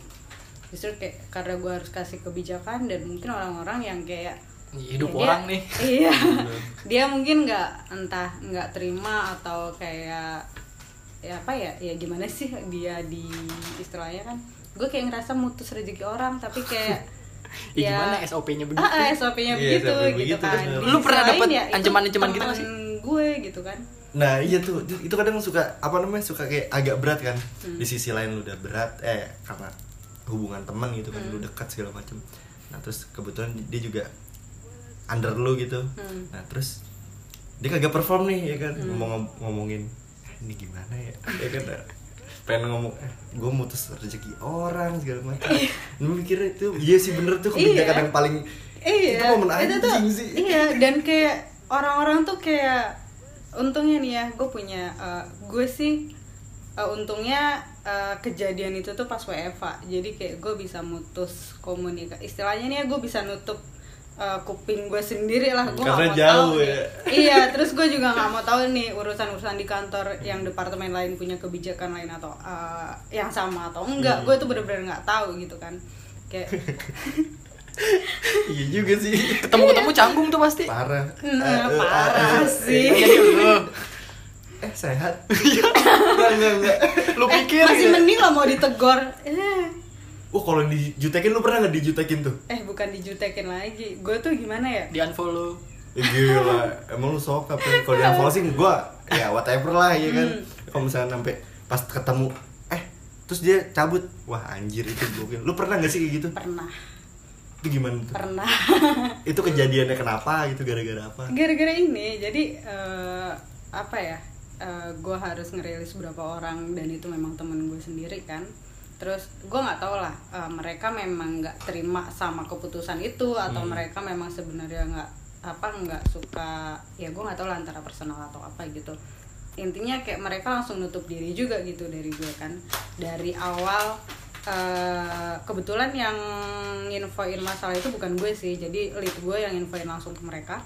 justru kayak karena gue harus kasih kebijakan dan mungkin orang-orang yang kayak hidup ya dia- orang nih iya dia mungkin nggak entah nggak terima atau kayak ya apa ya ya gimana sih dia di istilahnya kan gue kayak ngerasa mutus rezeki orang tapi kayak Ya, gimana SOP-nya begitu? ah, ah, SOP-nya Iya, begitu SOP gitu begitu, kan bener. Di Lu pernah lain ya, ancaman-ancaman gitu sih? gue gitu kan Nah iya tuh itu kadang suka apa namanya suka kayak agak berat kan Hmm. di sisi lain lu udah berat eh karena hubungan teman gitu kan Hmm. lu dekat segala macam. Nah terus kebetulan dia juga under lu gitu. Hmm. Nah terus dia kagak perform nih ya kan Hmm. ngomong ngomongin "Eh, ini gimana ya ya kan nah, pengen ngomong eh, gue mutus rezeki orang segala macam. Lu mikirnya itu iya sih bener tuh kebijakan Iya. yang paling iya itu momen itu tuh anjing sih. iya dan kayak orang-orang tuh kayak untungnya nih ya gue punya eh, gue sih eh, untungnya eh, kejadian itu tuh pas WFA jadi kayak gue bisa mutus komunikasi istilahnya nih ya gue bisa nutup eh, kuping gue sendiri lah gue Karena mau jauh tahu ya. nih. iya terus gue juga nggak mau tahu nih urusan-urusan di kantor yang departemen lain punya kebijakan lain atau eh, yang sama atau enggak Hmm. gue tuh bener-bener nggak tahu gitu kan kayak iya juga sih. Ketemu-ketemu canggung tuh pasti. Parah. Nah, Eh, eh, parah eh, eh, sih. eh, Eh sehat? enggak enggak enggak. lu Eh, masih gitu. mending lah mau ditegor eh Wah kalau dijutekin lu pernah nggak dijutekin tuh? eh bukan dijutekin lagi gue tuh gimana ya di unfollow. Eh, gila, emang lu sok apa? Kalau di unfollow sih gua ya whatever lah ya kan. Kalau misalnya sampai pas ketemu eh terus dia cabut, wah anjir itu gokil. Lu pernah nggak sih kayak gitu? pernah Itu gimana tuh? pernah Itu kejadiannya kenapa gitu gara-gara apa? gara-gara ini jadi eh, apa ya gue harus ngerilis beberapa orang dan itu memang temen gue sendiri kan. Terus gue nggak tahu lah eh, mereka memang nggak terima sama keputusan itu atau Hmm. mereka memang sebenarnya nggak apa nggak suka ya gue nggak tahu lah antara personal atau apa gitu. Intinya kayak mereka langsung nutup diri juga gitu dari gue kan. Dari awal eh, kebetulan yang infoin masalah itu bukan gue sih jadi lead gue yang infoin langsung ke mereka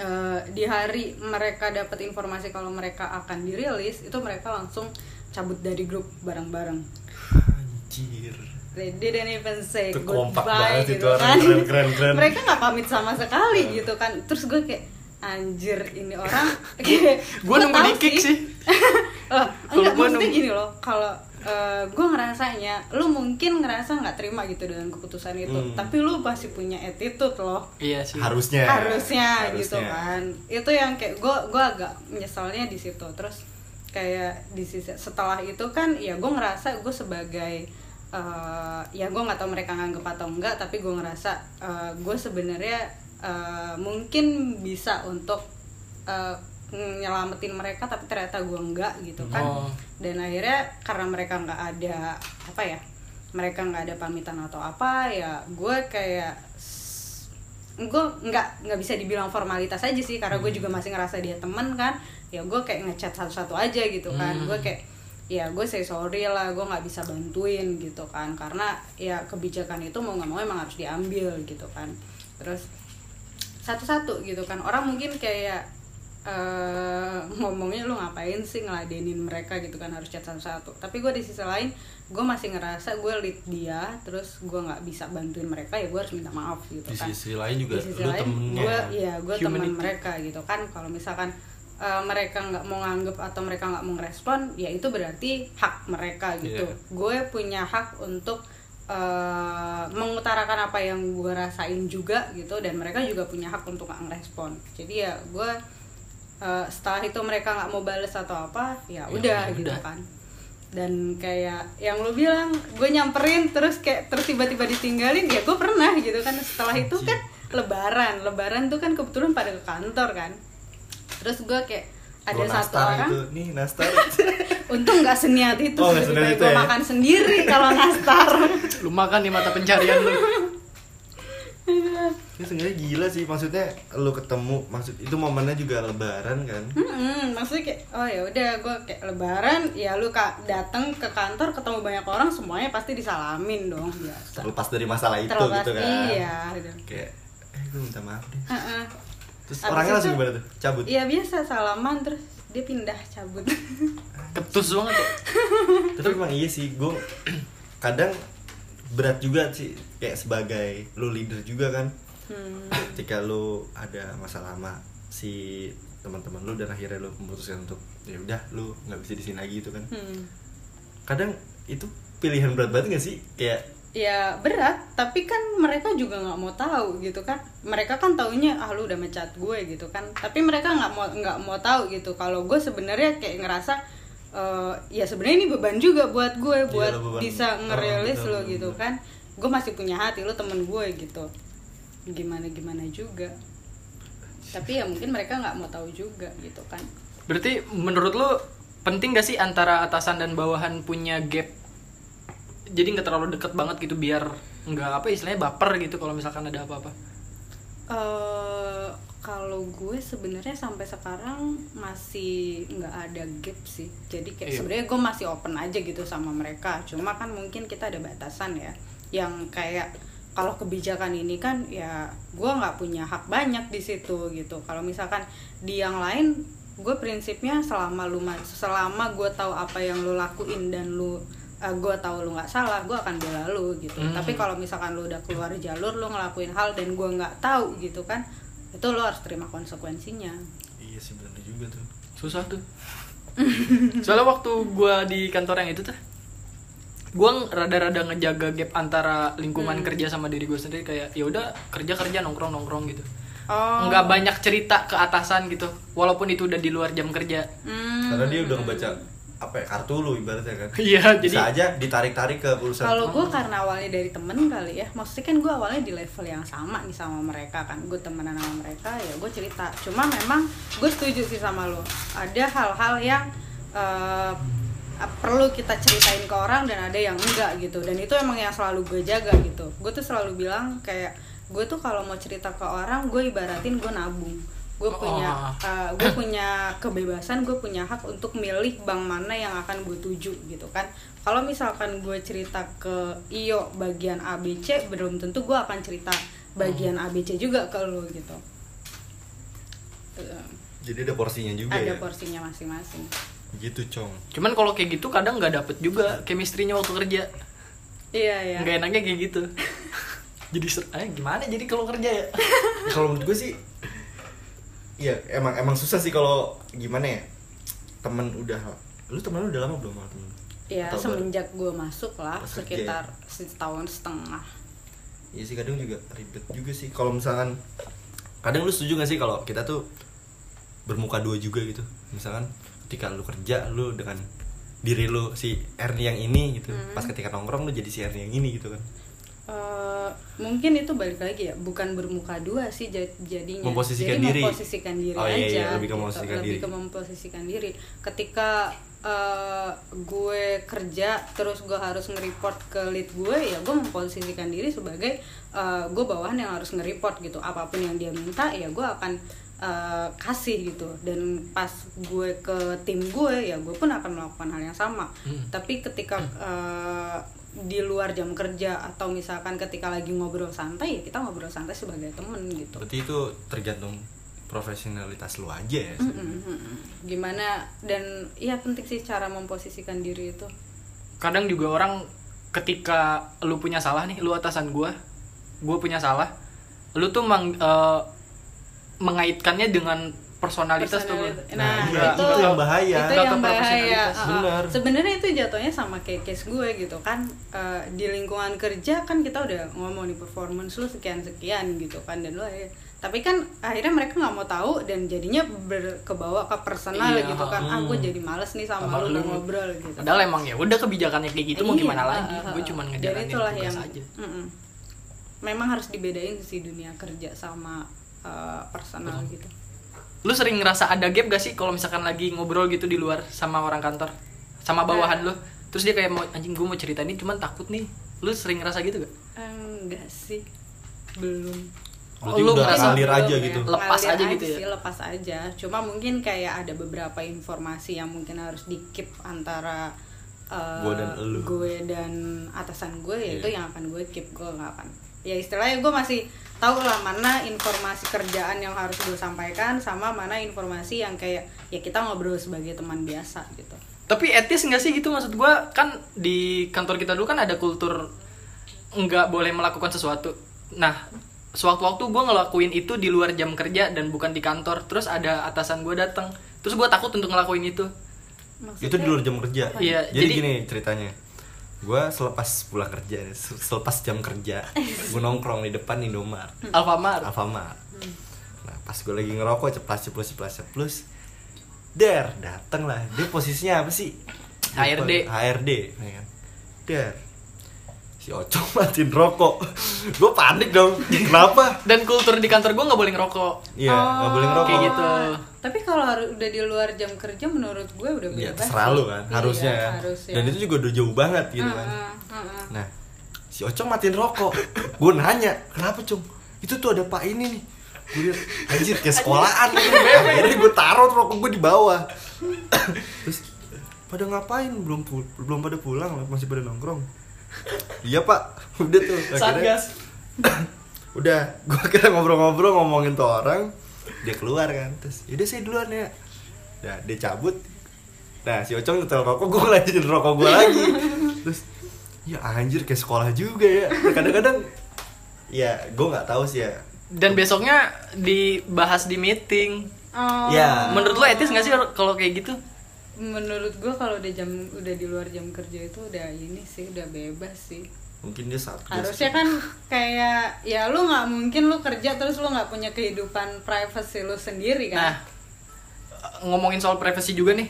Eh, di hari mereka dapat informasi kalau mereka akan dirilis itu mereka langsung cabut dari grup bareng-bareng. Anjir. they didn't even say Itu kompak goodbye banget itu gitu orang, kan. keren, keren, keren. mereka nggak pamit sama sekali gitu kan. Terus gue kayak anjir ini orang. Gua nunggu di kick sih. Loh, Kalau enggak maksudnya nunggu- gini loh. Kalau eh, gue ngerasanya lu mungkin ngerasa nggak terima gitu dengan keputusan itu Hmm. tapi lu masih punya attitude loh Iya sih. Harusnya. harusnya, gitu Harusnya. kan itu yang kayak gue gue agak menyesalnya di situ terus kayak di sisi setelah itu kan ya gue ngerasa gue sebagai eh, ya gue nggak tahu mereka nganggep atau enggak tapi gue ngerasa gue sebenarnya eh, mungkin bisa untuk eh, nyelamatin mereka tapi ternyata gue enggak gitu kan. Oh. dan akhirnya karena mereka nggak ada apa ya mereka nggak ada pamitan atau apa ya gue kayak gue nggak nggak bisa dibilang formalitas aja sih karena gue juga masih ngerasa dia temen kan. Ya gue kayak ngechat satu-satu aja gitu kan. Hmm. gue kayak ya gue say sorry lah gue nggak bisa bantuin gitu kan. Karena ya kebijakan itu mau nggak mau emang harus diambil gitu kan. Terus satu-satu gitu kan. Orang mungkin kayak eh ngomongnya lu ngapain sih ngeladenin mereka gitu kan harus chat satu-satu. Tapi gue di sisi lain gue masih ngerasa gue lead dia terus gue nggak bisa bantuin mereka ya gue harus minta maaf gitu di kan. sisi lain juga di sisi lu lain gue iya gue teman mereka gitu kan. Kalau misalkan eh, mereka nggak mau nganggep atau mereka nggak mau ngerespon ya itu berarti hak mereka gitu. Iya. gue punya hak untuk eh, mengutarakan apa yang gue rasain juga gitu dan mereka juga punya hak untuk nggak ngerespon. Jadi ya gue eh, setelah itu mereka nggak mau bales atau apa ya Ya udah udah. gitu kan. Dan kayak yang lu bilang gue nyamperin terus kayak terus tiba-tiba ditinggalin ya gue pernah gitu kan. Setelah itu kan lebaran lebaran tuh kan kebetulan pada ke kantor kan. Terus gue kayak ada Gua satu orang. gitu nih nastar. Untung nggak seniat itu. Oh, itu gue ya? makan sendiri kalau nastar. Lu makan di mata pencarian lu ini sebenarnya gila sih maksudnya lu ketemu maksud itu momennya juga lebaran kan? Hmm, maksudnya kayak oh ya udah gue kayak lebaran ya lu kak datang ke kantor ketemu banyak orang semuanya pasti disalamin dong. Biasa. Terlepas dari masalah itu Terlepas, gitu kan? iya gitu. kayak eh gue minta maaf deh. Heeh. terus Abis orangnya langsung itu- gimana tuh? Cabut? Iya biasa salaman terus dia pindah cabut. ketus banget ya. Tapi emang iya sih gue kadang berat juga sih kayak sebagai lu leader juga kan Hmm. ketika lu ada masalah sama si teman-teman lu dan akhirnya lu memutuskan untuk ya udah lu nggak bisa di sini lagi itu kan Hmm. kadang itu pilihan berat banget gak sih kayak Ya berat, tapi kan mereka juga nggak mau tahu gitu kan. Mereka kan taunya ah lu udah mecat gue gitu kan. Tapi mereka nggak mau nggak mau tahu gitu. Kalau gue sebenarnya kayak ngerasa eh, ya sebenarnya ini beban juga buat gue buat Iya, beban. bisa Oh, ngerilis lo gitu kan. Gue masih punya hati lu temen gue gitu. Gimana gimana juga. Tapi ya mungkin mereka nggak mau tahu juga gitu kan. berarti menurut lu penting gak sih antara atasan dan bawahan punya gap jadi nggak terlalu deket banget gitu biar nggak apa istilahnya baper gitu kalau misalkan ada apa-apa eh kalau gue sebenarnya sampai sekarang masih nggak ada gap sih. Jadi kayak Iya. sebenarnya gue masih open aja gitu sama mereka. Cuma kan mungkin kita ada batasan ya. Yang kayak kalau kebijakan ini kan ya gue nggak punya hak banyak di situ gitu. Kalau misalkan di yang lain gue prinsipnya selama lu ma- selama gue tahu apa yang lu lakuin dan lu gue tahu lu nggak salah gue akan bela lu gitu. Hmm. tapi kalau misalkan lu udah keluar jalur lu ngelakuin hal dan gue nggak tahu gitu kan itu lu harus terima konsekuensinya. Iya sih bener juga tuh. Susah tuh. Soalnya waktu gua di kantor yang itu tuh gua rada-rada ngejaga gap antara lingkungan Hmm. kerja sama diri gue sendiri. Kayak ya udah kerja kerja nongkrong nongkrong gitu. Oh. Nggak banyak cerita ke atasan gitu walaupun itu udah di luar jam kerja. Hmm. karena dia udah ngebaca apa ya kartu lu ibaratnya kan. Iya bisa jadi aja ditarik-tarik ke urusan kalau gue karena awalnya dari temen kali ya maksudnya kan gue awalnya di level yang sama nih sama mereka kan. Gue temenan sama mereka ya gue cerita. Cuma memang gue setuju sih sama lo ada hal-hal yang eh, perlu kita ceritain ke orang dan ada yang enggak gitu. Dan itu emang yang selalu gue jaga gitu. Gue tuh selalu bilang kayak gue tuh kalau mau cerita ke orang gue ibaratin gue nabung gue punya Oh. gue punya kebebasan gue punya hak untuk milih bank mana yang akan gue tuju gitu kan. Kalau misalkan gue cerita ke iyo bagian ABC belum tentu gue akan cerita bagian ABC juga ke lo gitu. Eh, jadi ada porsinya juga ada ya? porsinya masing-masing. Gitu cong. Cuman kalau kayak gitu kadang nggak dapet juga chemistry-nya waktu kerja. Iya iya. Nggak enaknya kayak gitu. Jadi ser- eh, gimana jadi kalau kerja ya? Kalau menurut gue sih Iya emang emang susah sih kalau gimana ya? Temen udah lu temen lu udah lama belum sama temen? Ya baru? semenjak gue masuk lah kerja sekitar setahun setengah. Iya sih kadang juga ribet juga sih. Kalau misalkan kadang lu setuju gak sih kalau kita tuh bermuka dua juga gitu? Misalkan ketika lu kerja lu dengan diri lu si Ernie yang ini gitu. Hmm. pas ketika nongkrong lu jadi si Ernie yang ini gitu kan Eh, mungkin itu balik lagi ya bukan bermuka dua sih ja- jadinya Memposisikan Jadi diri. memposisikan diri Oh, iya, aja iya, lebih ke gitu. lebih ke memposisikan diri ketika eh, gue kerja terus gue harus nge-report ke lead gue ya gue memposisikan diri sebagai eh, gue bawahan yang harus nge-report gitu. Apa pun yang dia minta ya gue akan eh, kasih gitu. Dan pas gue ke tim gue ya gue pun akan melakukan hal yang sama. Hmm. tapi ketika eh, di luar jam kerja atau misalkan ketika lagi ngobrol santai ya kita ngobrol santai sebagai temen gitu. Berarti itu tergantung profesionalitas lu aja ya Mm, mm, gimana dan ya penting sih cara memposisikan diri itu kadang juga orang ketika lu punya salah nih lu atasan gua gua punya salah lu tuh mang, eh, mengaitkannya dengan personalitas, tuh. Nah, Nah, iya, itu, itu yang bahaya. Itu Nggak yang bahaya. Uh, Benar. Sebenarnya itu jatuhnya sama kayak case gue gitu kan. Uh, di lingkungan kerja kan kita udah ngomong nih performance lu sekian sekian gitu kan dan lu akhirnya- tapi kan akhirnya mereka nggak mau tahu dan jadinya berkebawa ke personal Iya, gitu kan. hmm. Ah, gue jadi males nih sama, Sama lu lu. ngobrol gitu. Padahal emang ya udah kebijakannya kayak gitu mau Iya, gimana uh, lagi? uh, Gue uh. cuma ngejalanin itulah tugas yang, aja. mm-mm. Memang harus dibedain sih dunia kerja sama uh, personal gitu. Lu sering ngerasa ada gap gak sih kalau misalkan lagi ngobrol gitu di luar sama orang kantor? Sama bawahan lu? Terus dia kayak mau anjing gue mau cerita ini cuman takut nih. Lu sering ngerasa gitu gak? Enggak sih. Belum. Berarti lu udah ngerasa ngalir belum aja ya. gitu Lepas Ngalir aja gitu ya? sih, lepas aja cuma mungkin kayak ada beberapa informasi yang mungkin harus di keep antara uh, Gua dan elu. gue dan atasan gue ya Iya. itu yang akan gue keep gue nggak akan ya istilahnya gue masih tahu lah mana informasi kerjaan yang harus gue sampaikan sama mana informasi yang kayak ya kita ngobrol sebagai teman biasa gitu Tapi etis nggak sih gitu maksud gua kan di kantor kita dulu kan ada kultur nggak boleh melakukan sesuatu. Nah, sewaktu-waktu gue ngelakuin itu di luar jam kerja dan bukan di kantor. Terus ada atasan gue datang. Terus gue takut untuk ngelakuin itu. itu di luar jam kerja Iya, jadi, jadi- gini ceritanya gue selepas pulang kerja se- selepas jam kerja gue nongkrong di depan Indomaret Alfamart. Alfamart nah pas gue lagi ngerokok ceplas ceplos ceplas ceplos der dateng lah dia posisinya apa sih HRD. HRD ya kan der si Ocong matiin rokok gue panik dong kenapa Dan kultur di kantor gue nggak boleh ngerokok. iya nggak boleh ngerokok Kayak gitu. tapi kalau udah di luar jam kerja menurut gue udah ya bebas terserah sih. lu kan Iya, harusnya kan harusnya. dan itu juga udah jauh banget gitu kan Heeh, heeh. Nah, si Ocong matiin rokok. Gue nanya, kenapa Cung? Itu tuh ada pak ini nih. Gue liat, anjir kayak sekolahan. Akhirnya gue taruh rokok gue di bawah. Terus, pada ngapain? Belum pu- belum pada pulang, masih pada nongkrong. Iya pak, udah tuh. Akhirnya, Satgas. udah, gue kira ngobrol-ngobrol ngomongin tuh orang. Dia keluar kan, terus, yaudah saya duluan ya. Nah, dia cabut. Nah, si Ocong nyetel rokok, gue lanjutin rokok gue lagi. Terus, ya anjir kayak sekolah juga ya. Kadang-kadang, ya gue nggak tahu sih ya. Dan besoknya dibahas di meeting. Oh. Ya. Menurut lo etis nggak sih kalau kayak gitu? Menurut gue kalau udah jam udah di luar jam kerja itu udah ini sih udah bebas sih Mungkin dia saat harusnya kan kayak ya lu nggak mungkin lu kerja terus lu nggak punya kehidupan privacy lu sendiri Nah, kan ngomongin soal privacy juga nih.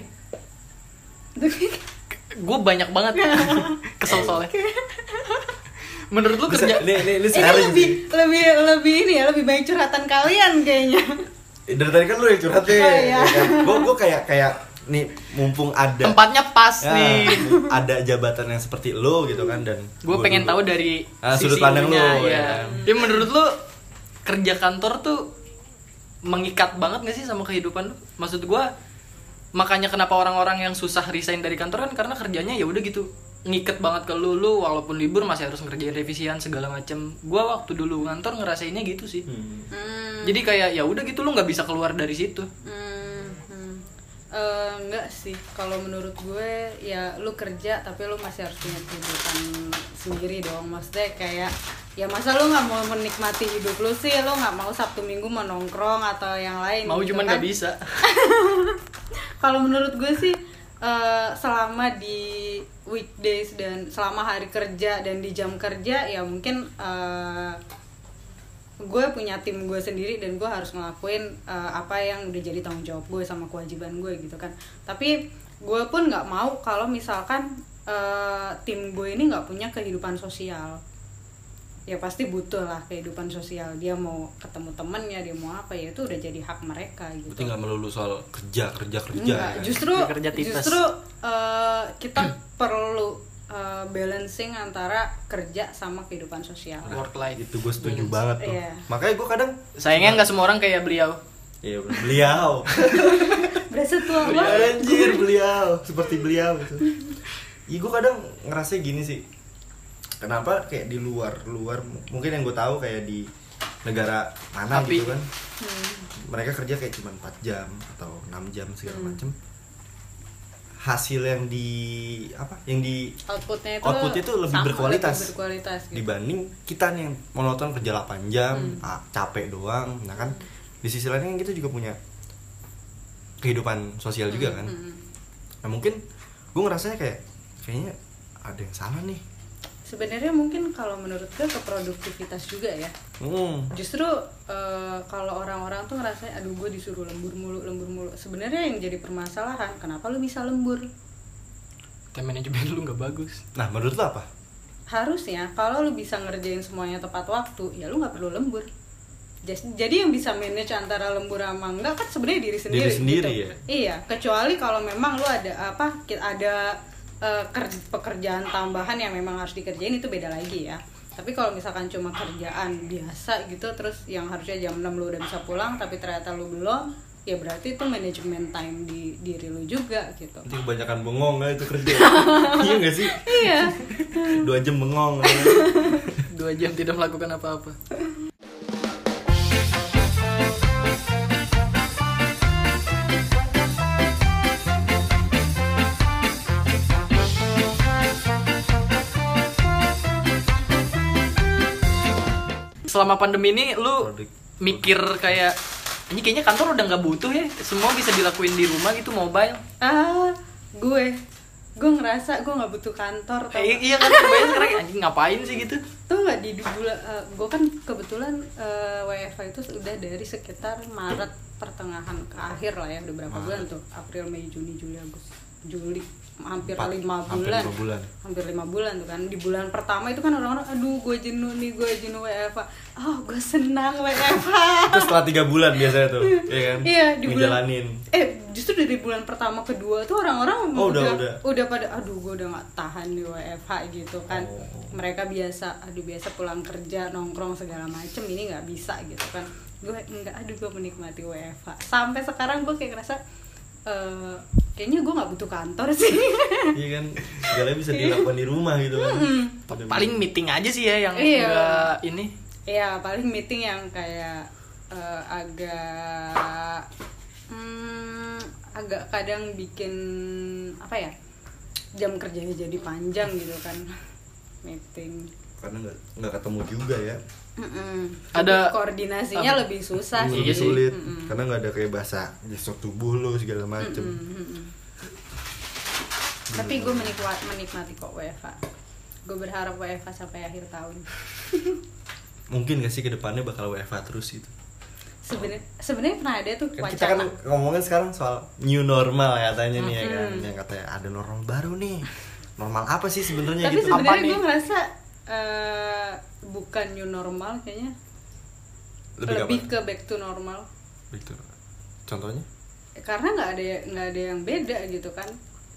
Gue banyak banget kesel soalnya. Menurut lu Bisa, kerja ini, ini, ini ini lebih sih. lebih lebih ini ya lebih banyak curhatan kalian kayaknya Dari tadi kan lu yang curhat nih. Oh, iya. Gue gue kayak kayak nih mumpung ada tempatnya pas ya, nih. ada jabatan yang seperti lo gitu kan dan Gue gua pengen dulu- tahu dari Ah, sisi sudut pandang lunya, lu, ya. ya. Ya menurut lu kerja kantor tuh mengikat banget gak sih sama kehidupan lu? Maksud gua makanya kenapa orang-orang yang susah resign dari kantor kan karena kerjanya ya udah gitu ngiket banget ke lu lu walaupun libur masih harus ngerjain revisian segala macem gua waktu dulu ngantor ngerasainnya gitu sih Hmm. hmm, jadi kayak ya udah gitu lu nggak bisa keluar dari situ hmm. Eh, enggak sih. Kalau menurut gue ya lu kerja tapi lu masih harus punya kehidupan sendiri dong. Maksudnya kayak ya masa lu nggak mau menikmati hidup lu sih? Lu nggak mau sabtu minggu mau nongkrong atau yang lain mau gitu cuman kan. nggak bisa. Kalau menurut gue sih eh, selama di weekdays dan selama hari kerja dan di jam kerja ya mungkin eh, gue punya tim gue sendiri dan gue harus ngelakuin eh, apa yang udah jadi tanggung jawab gue sama kewajiban gue gitu kan tapi gue pun nggak mau kalau misalkan eh, tim gue ini nggak punya kehidupan sosial ya pasti butuh lah kehidupan sosial dia mau ketemu temennya dia mau apa ya itu udah jadi hak mereka gitu Berarti nggak melulu soal kerja kerja kerja. Enggak, ya. justru Dia kerja tipes. justru eh, kita perlu eh, balancing antara kerja sama kehidupan sosial. work life itu gue setuju banget tuh. Iya. Makanya gue kadang sayangnya nggak semua orang kayak beliau Iya beliau. berasa tua banget Anjir beliau, seperti beliau gitu. Iya gue kadang ngerasa gini sih. Kenapa kayak di luar luar mungkin yang gue tahu kayak di negara mana Tapi- gitu kan. Hmm. Mereka kerja kayak cuma 4 jam atau 6 jam segala Hmm. macem Hasil yang di apa? Yang di outputnya itu Output itu lebih sama, berkualitas. lebih berkualitas gitu. dibanding kita nih yang monoton kerja 8 jam, Hmm. ah, capek doang. Nah kan di sisi lain kan kita juga punya kehidupan sosial juga kan. Hmm. Nah mungkin gue ngerasanya kayak kayaknya ada yang salah nih. Sebenarnya mungkin kalau menurut gue ke produktivitas juga ya Hmm. justru eh, kalau orang-orang tuh ngerasa aduh gue disuruh lembur mulu lembur mulu sebenarnya yang jadi permasalahan kenapa lu bisa lembur time manajemen lu nggak bagus Nah menurut lo apa? harusnya kalau lu bisa ngerjain semuanya tepat waktu ya lu nggak perlu lembur jadi yang bisa manage antara lembur sama enggak kan sebenarnya diri sendiri Diri sendiri gitu. ya? iya kecuali kalau memang lu ada apa ada eh, ker- pekerjaan tambahan yang memang harus dikerjain itu beda lagi ya tapi kalau misalkan cuma kerjaan biasa gitu terus yang harusnya jam 6 lu udah bisa pulang tapi ternyata lu belum ya berarti itu manajemen time di diri lu juga gitu Nanti kebanyakan bengong lah itu kerja. iya gak sih? iya Dua jam bengong. dua jam tidak melakukan apa-apa selama pandemi ini lu Produk- mikir kayak ini kayaknya kantor udah nggak butuh ya. Semua bisa dilakuin di rumah gitu mobile. Ah gue. Gue ngerasa gue nggak butuh kantor tau Eh, iya kan kebayang sekarang anjing ngapain sih? gitu. Tuh nggak di bulan eh, gue kan kebetulan eh, WFH itu udah dari sekitar Maret pertengahan ke akhir lah ya udah berapa Maret. bulan tuh? April Mei Juni Juli Agustus Juli hampir Empat- lima hampir bulan lima bulan. hampir lima bulan tuh kan di bulan pertama itu kan orang-orang aduh gue jenuh nih gue jenuh WFH oh gue senang WFH Itu setelah tiga bulan biasanya tuh, iya kan? Iya, di bulan- eh justru dari bulan pertama kedua tuh orang-orang Oh, udah, udah. pada aduh gue udah nggak tahan di WFH gitu kan Oh. mereka biasa aduh biasa pulang kerja nongkrong segala macem ini nggak bisa gitu kan gue enggak aduh gue menikmati WFH sampai sekarang gue kayak ngerasa eh, kayaknya gue nggak butuh kantor sih. Iya kan? Segalanya bisa dilakukan di rumah gitu kan. Udah- paling meeting aja sih ya yang Iya. ini. Ya paling meeting yang kayak eh, agak hmm, agak kadang bikin apa ya jam kerjanya jadi panjang gitu kan. Meeting. Karena nggak nggak ketemu juga ya Mm-mm. Ada- koordinasinya apa? lebih susah Lebih sih sih. sulit Mm-mm. karena nggak ada kayak bahasa gestur tubuh lo segala macem Mm-mm. tapi gue menikmati menikmati kok WFH gue berharap WFH sampai akhir tahun mungkin gak sih ke depannya bakal WFH terus gitu sebenarnya sebenarnya pernah ada tuh kan kita kan ngomongin sekarang soal new normal katanya nih ya kan yang katanya ada normal baru nih normal apa sih sebenarnya tapi gitu Apa sebenarnya nih? gue ngerasa eh, bukan new normal kayaknya. Lebih, lebih, ke back to normal. Gitu. contohnya? Karena nggak ada nggak ada yang beda gitu kan.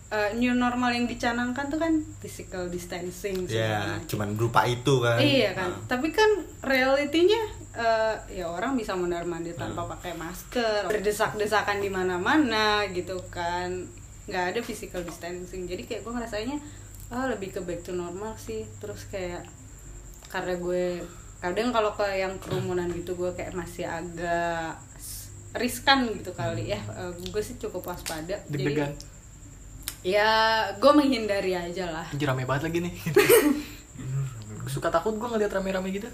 Eh, new normal yang dicanangkan tuh kan physical distancing ya macam. cuman berupa itu kan. Iya kan. Nah. tapi kan realitinya eh, ya orang bisa mondar mandir tanpa Hmm. pakai masker berdesak-desakan di mana-mana gitu kan. Nggak ada physical distancing. Jadi kayak gue ngerasanya ah lebih ke back to normal sih. Terus kayak karena gue kadang kalau ke yang kerumunan gitu gue kayak masih agak riskan gitu kali ya. Eh, gue sih cukup waspada. Deg-degan jadi ya gue menghindari aja lah. Anjir rame banget lagi nih. Suka takut gue ngeliat rame-rame gitu.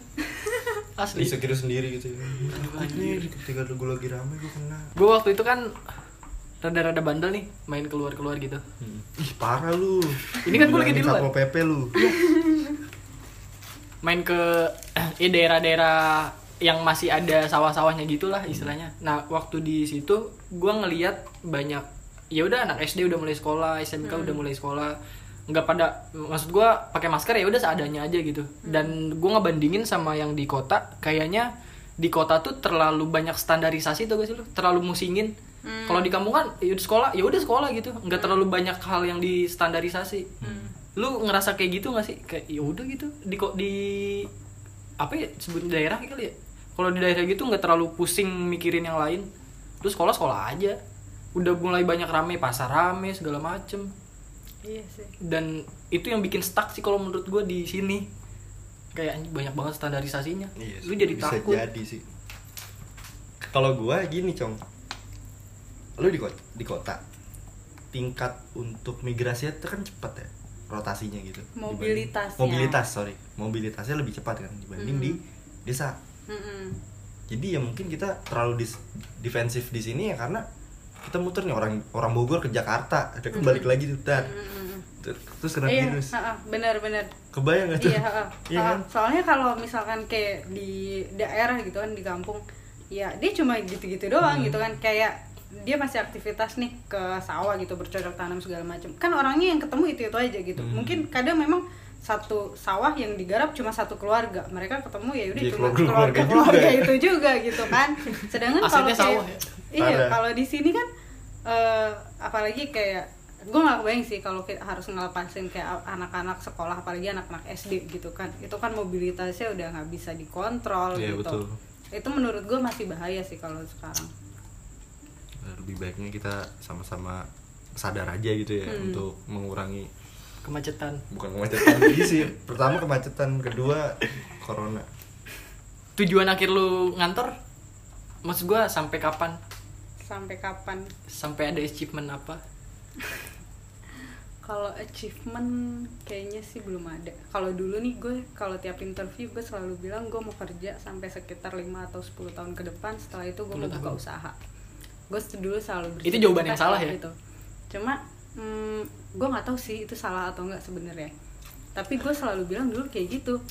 Asli. Bisa kira sendiri gitu ya. Aduh, anjir. ketika gue lagi rame gue kena. Gue waktu itu kan rada-rada bandel nih main keluar-keluar gitu ih parah lu Ini kan gua lagi di luar. Satpol PP lu main ke ya daerah-daerah yang masih ada sawah-sawahnya gitulah istilahnya. Nah waktu di situ gue ngeliat banyak ya udah anak SD udah mulai sekolah, SMK udah mulai sekolah, nggak pada maksud gue pakai masker ya udah seadanya aja gitu. Dan gue ngebandingin sama yang di kota, kayaknya di kota tuh terlalu banyak standarisasi tuh gak sih lu? Terlalu musingin. Kalau di kampung kan ya udah sekolah, ya udah sekolah gitu, nggak terlalu banyak hal yang distandarisasi. Lu ngerasa kayak gitu gak sih? Kayak ya udah gitu. Di kok di apa ya sebut daerah kali ya. Kalau di daerah gitu nggak terlalu pusing mikirin yang lain. Terus sekolah sekolah aja. Udah mulai banyak rame pasar rame segala macem. Iya sih. Dan itu yang bikin stuck sih kalau menurut gue di sini. Kayak banyak banget standarisasinya. Iya, lu jadi bisa takut. jadi sih. Kalau gua gini cong lu di kota, di kota. Tingkat untuk migrasi itu kan cepat ya rotasinya gitu. Mobilitasnya. mobilitas sorry. Mobilitasnya lebih cepat kan dibanding Hmm. di desa. Mm-mm. jadi ya mungkin kita terlalu dis- defensif di sini ya karena kita muter nih orang orang Bogor ke Jakarta. Ada kembali lagi tuh tar. Terus kena iya virus. ha-ha, benar-benar kebayang gak tuh? Iya. Iya Ha-ha. kan? Soalnya kalau misalkan kayak di daerah gitu kan di kampung ya dia cuma gitu-gitu doang Hmm. gitu kan. Kayak dia masih aktivitas nih ke sawah gitu bercocok tanam segala macam kan orangnya yang ketemu itu itu aja gitu Hmm. mungkin kadang memang satu sawah yang digarap cuma satu keluarga mereka ketemu ya udah cuma keluarga- keluarga keluarga keluarga juga. itu juga gitu kan sedangkan kalau sawah ya? iya kalau di sini kan eh, apalagi kayak gue nggak kebayang sih kalau kita harus ngelepasin kayak anak-anak sekolah apalagi anak-anak SD gitu kan itu kan mobilitasnya udah nggak bisa dikontrol Iya, gitu betul. itu menurut gue masih bahaya sih kalau sekarang lebih baiknya kita sama-sama sadar aja gitu ya Hmm. untuk mengurangi kemacetan. Bukan kemacetan lagi sih. Pertama kemacetan kedua corona. Tujuan akhir lu ngantor? Maksud gua sampai kapan? Sampai kapan? Sampai ada achievement apa? Kalau achievement kayaknya sih belum ada. Kalau dulu nih gue kalau tiap interview gue selalu bilang gue mau kerja sampai sekitar 5 atau 10 tahun ke depan. Setelah itu gue mau 10 buka usaha gue dulu selalu Itu jawaban yang salah ya? gitu. Cuma hmm, gue nggak tahu sih itu salah atau enggak sebenarnya. Tapi gue selalu bilang dulu kayak gitu.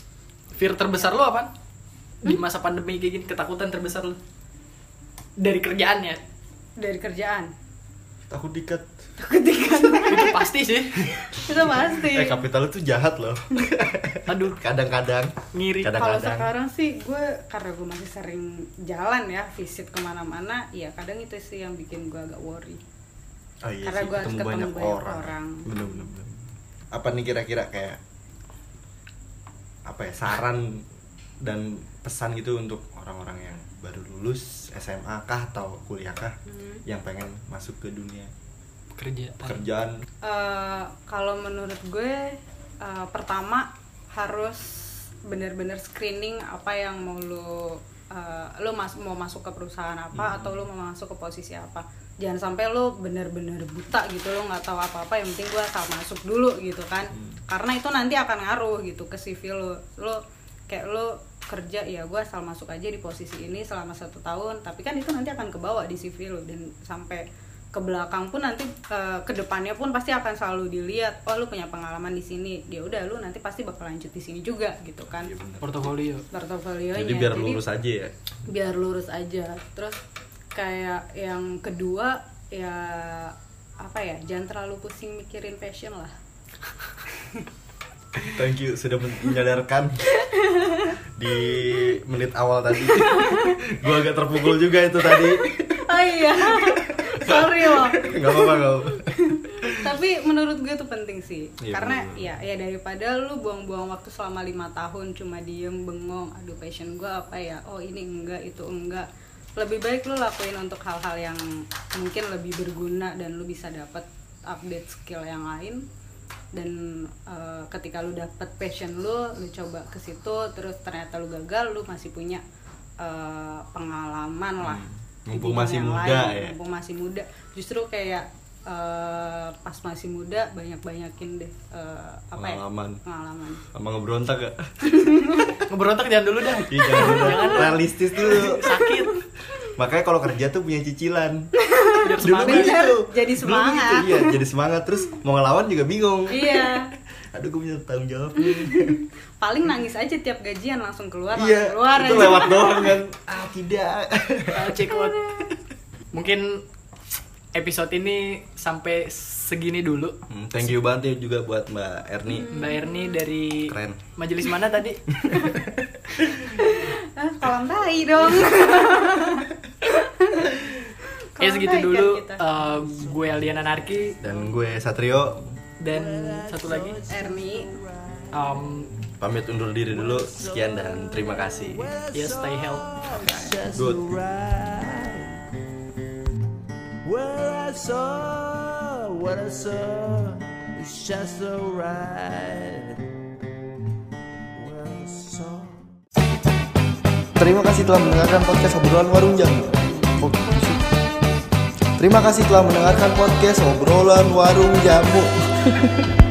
Fear terbesar lu apa di masa pandemi kayak gini ketakutan terbesar lu dari kerjaannya? Dari kerjaan takut dikat ketika itu pasti sih. Itu pasti. Eh kapital itu jahat loh. Aduh. Kadang-kadang. Ngiri. Kadang- kalau sekarang sih gue karena gue masih sering jalan ya visit ke mana-mana ya kadang itu sih yang bikin gue agak worry. Oh iya Karena sih, gua harus ketemu ketemu banyak, banyak orang, orang. bener bener bener. apa nih kira-kira kayak apa ya saran dan pesan gitu untuk orang-orang yang baru lulus SMA kah atau kuliah kah Hmm. yang pengen masuk ke dunia kerja pekerjaan Eh, kalau menurut gue eh, pertama harus benar-benar screening apa yang mau lo eh, lo mas mau masuk ke perusahaan apa Hmm. atau lo mau masuk ke posisi apa jangan sampai lo benar-benar buta gitu lo nggak tahu apa-apa yang penting gue asal masuk dulu gitu kan Hmm. karena itu nanti akan ngaruh gitu ke CV lo lo kayak lo kerja ya gue asal masuk aja di posisi ini selama satu tahun. Tapi kan itu nanti akan kebawa di CV lo dan sampai ke belakang pun nanti eh, ke depannya pun pasti akan selalu dilihat oh lu punya pengalaman di sini. Dia udah lu nanti pasti bakal lanjut di sini juga gitu kan. Iya, bener. portofolio. Portofolionya jadi biar lurus aja ya. biar lurus aja. Terus kayak yang kedua ya apa ya jangan terlalu pusing mikirin passion lah Thank you sudah menyadarkan di menit awal tadi. Gua agak terpukul juga itu tadi. oh iya sorry loh Gak apa-apa, gak apa-apa. tapi menurut gue itu penting sih Iya, karena bener. ya ya daripada lu buang-buang waktu selama lima tahun cuma diem bengong aduh passion gue apa ya oh ini enggak itu enggak lebih baik lu lakuin untuk hal-hal yang mungkin lebih berguna dan lu bisa dapat update skill yang lain dan eh, ketika lu dapet passion lu lu coba ke situ terus ternyata lu gagal lu masih punya eh, pengalaman lah Hmm. Mumpung masih yang muda lain, ya. mumpung masih muda justru kayak eh, pas masih muda banyak banyakin deh eh, apa Pengalaman. ya pengalaman Sama ngeberontak gak? ngeberontak jangan dulu dah Iya, jangan, jangan. Realistis dulu. sakit Makanya kalau kerja tuh punya cicilan. Biar Dulu semangat Bener, gitu. jadi Dulu semangat. gitu, iya, jadi semangat terus mau ngelawan juga bingung. iya Aduh, gue punya tanggung jawab nih. paling nangis aja tiap gajian langsung keluar Iya, langsung keluar itu aja. lewat doang kan. Ah, tidak. Ah, check out. mungkin episode ini sampai segini dulu Hmm, thank you banget ya juga buat Mbak Erni. Mbak Erni dari Keren. majelis mana tadi ah, kolam tai dong ya segitu dulu. Eh, gue Aliana Narki Dan gue Satrio dan satu lagi Erni um, pamit undur diri dulu. Sekian dan terima kasih. ya stay healthy Good. right. saw, what I saw is just so right. What I saw. Terima kasih telah mendengarkan podcast obrolan warung. Oh, gitu. Terima kasih telah mendengarkan podcast obrolan warung jamu.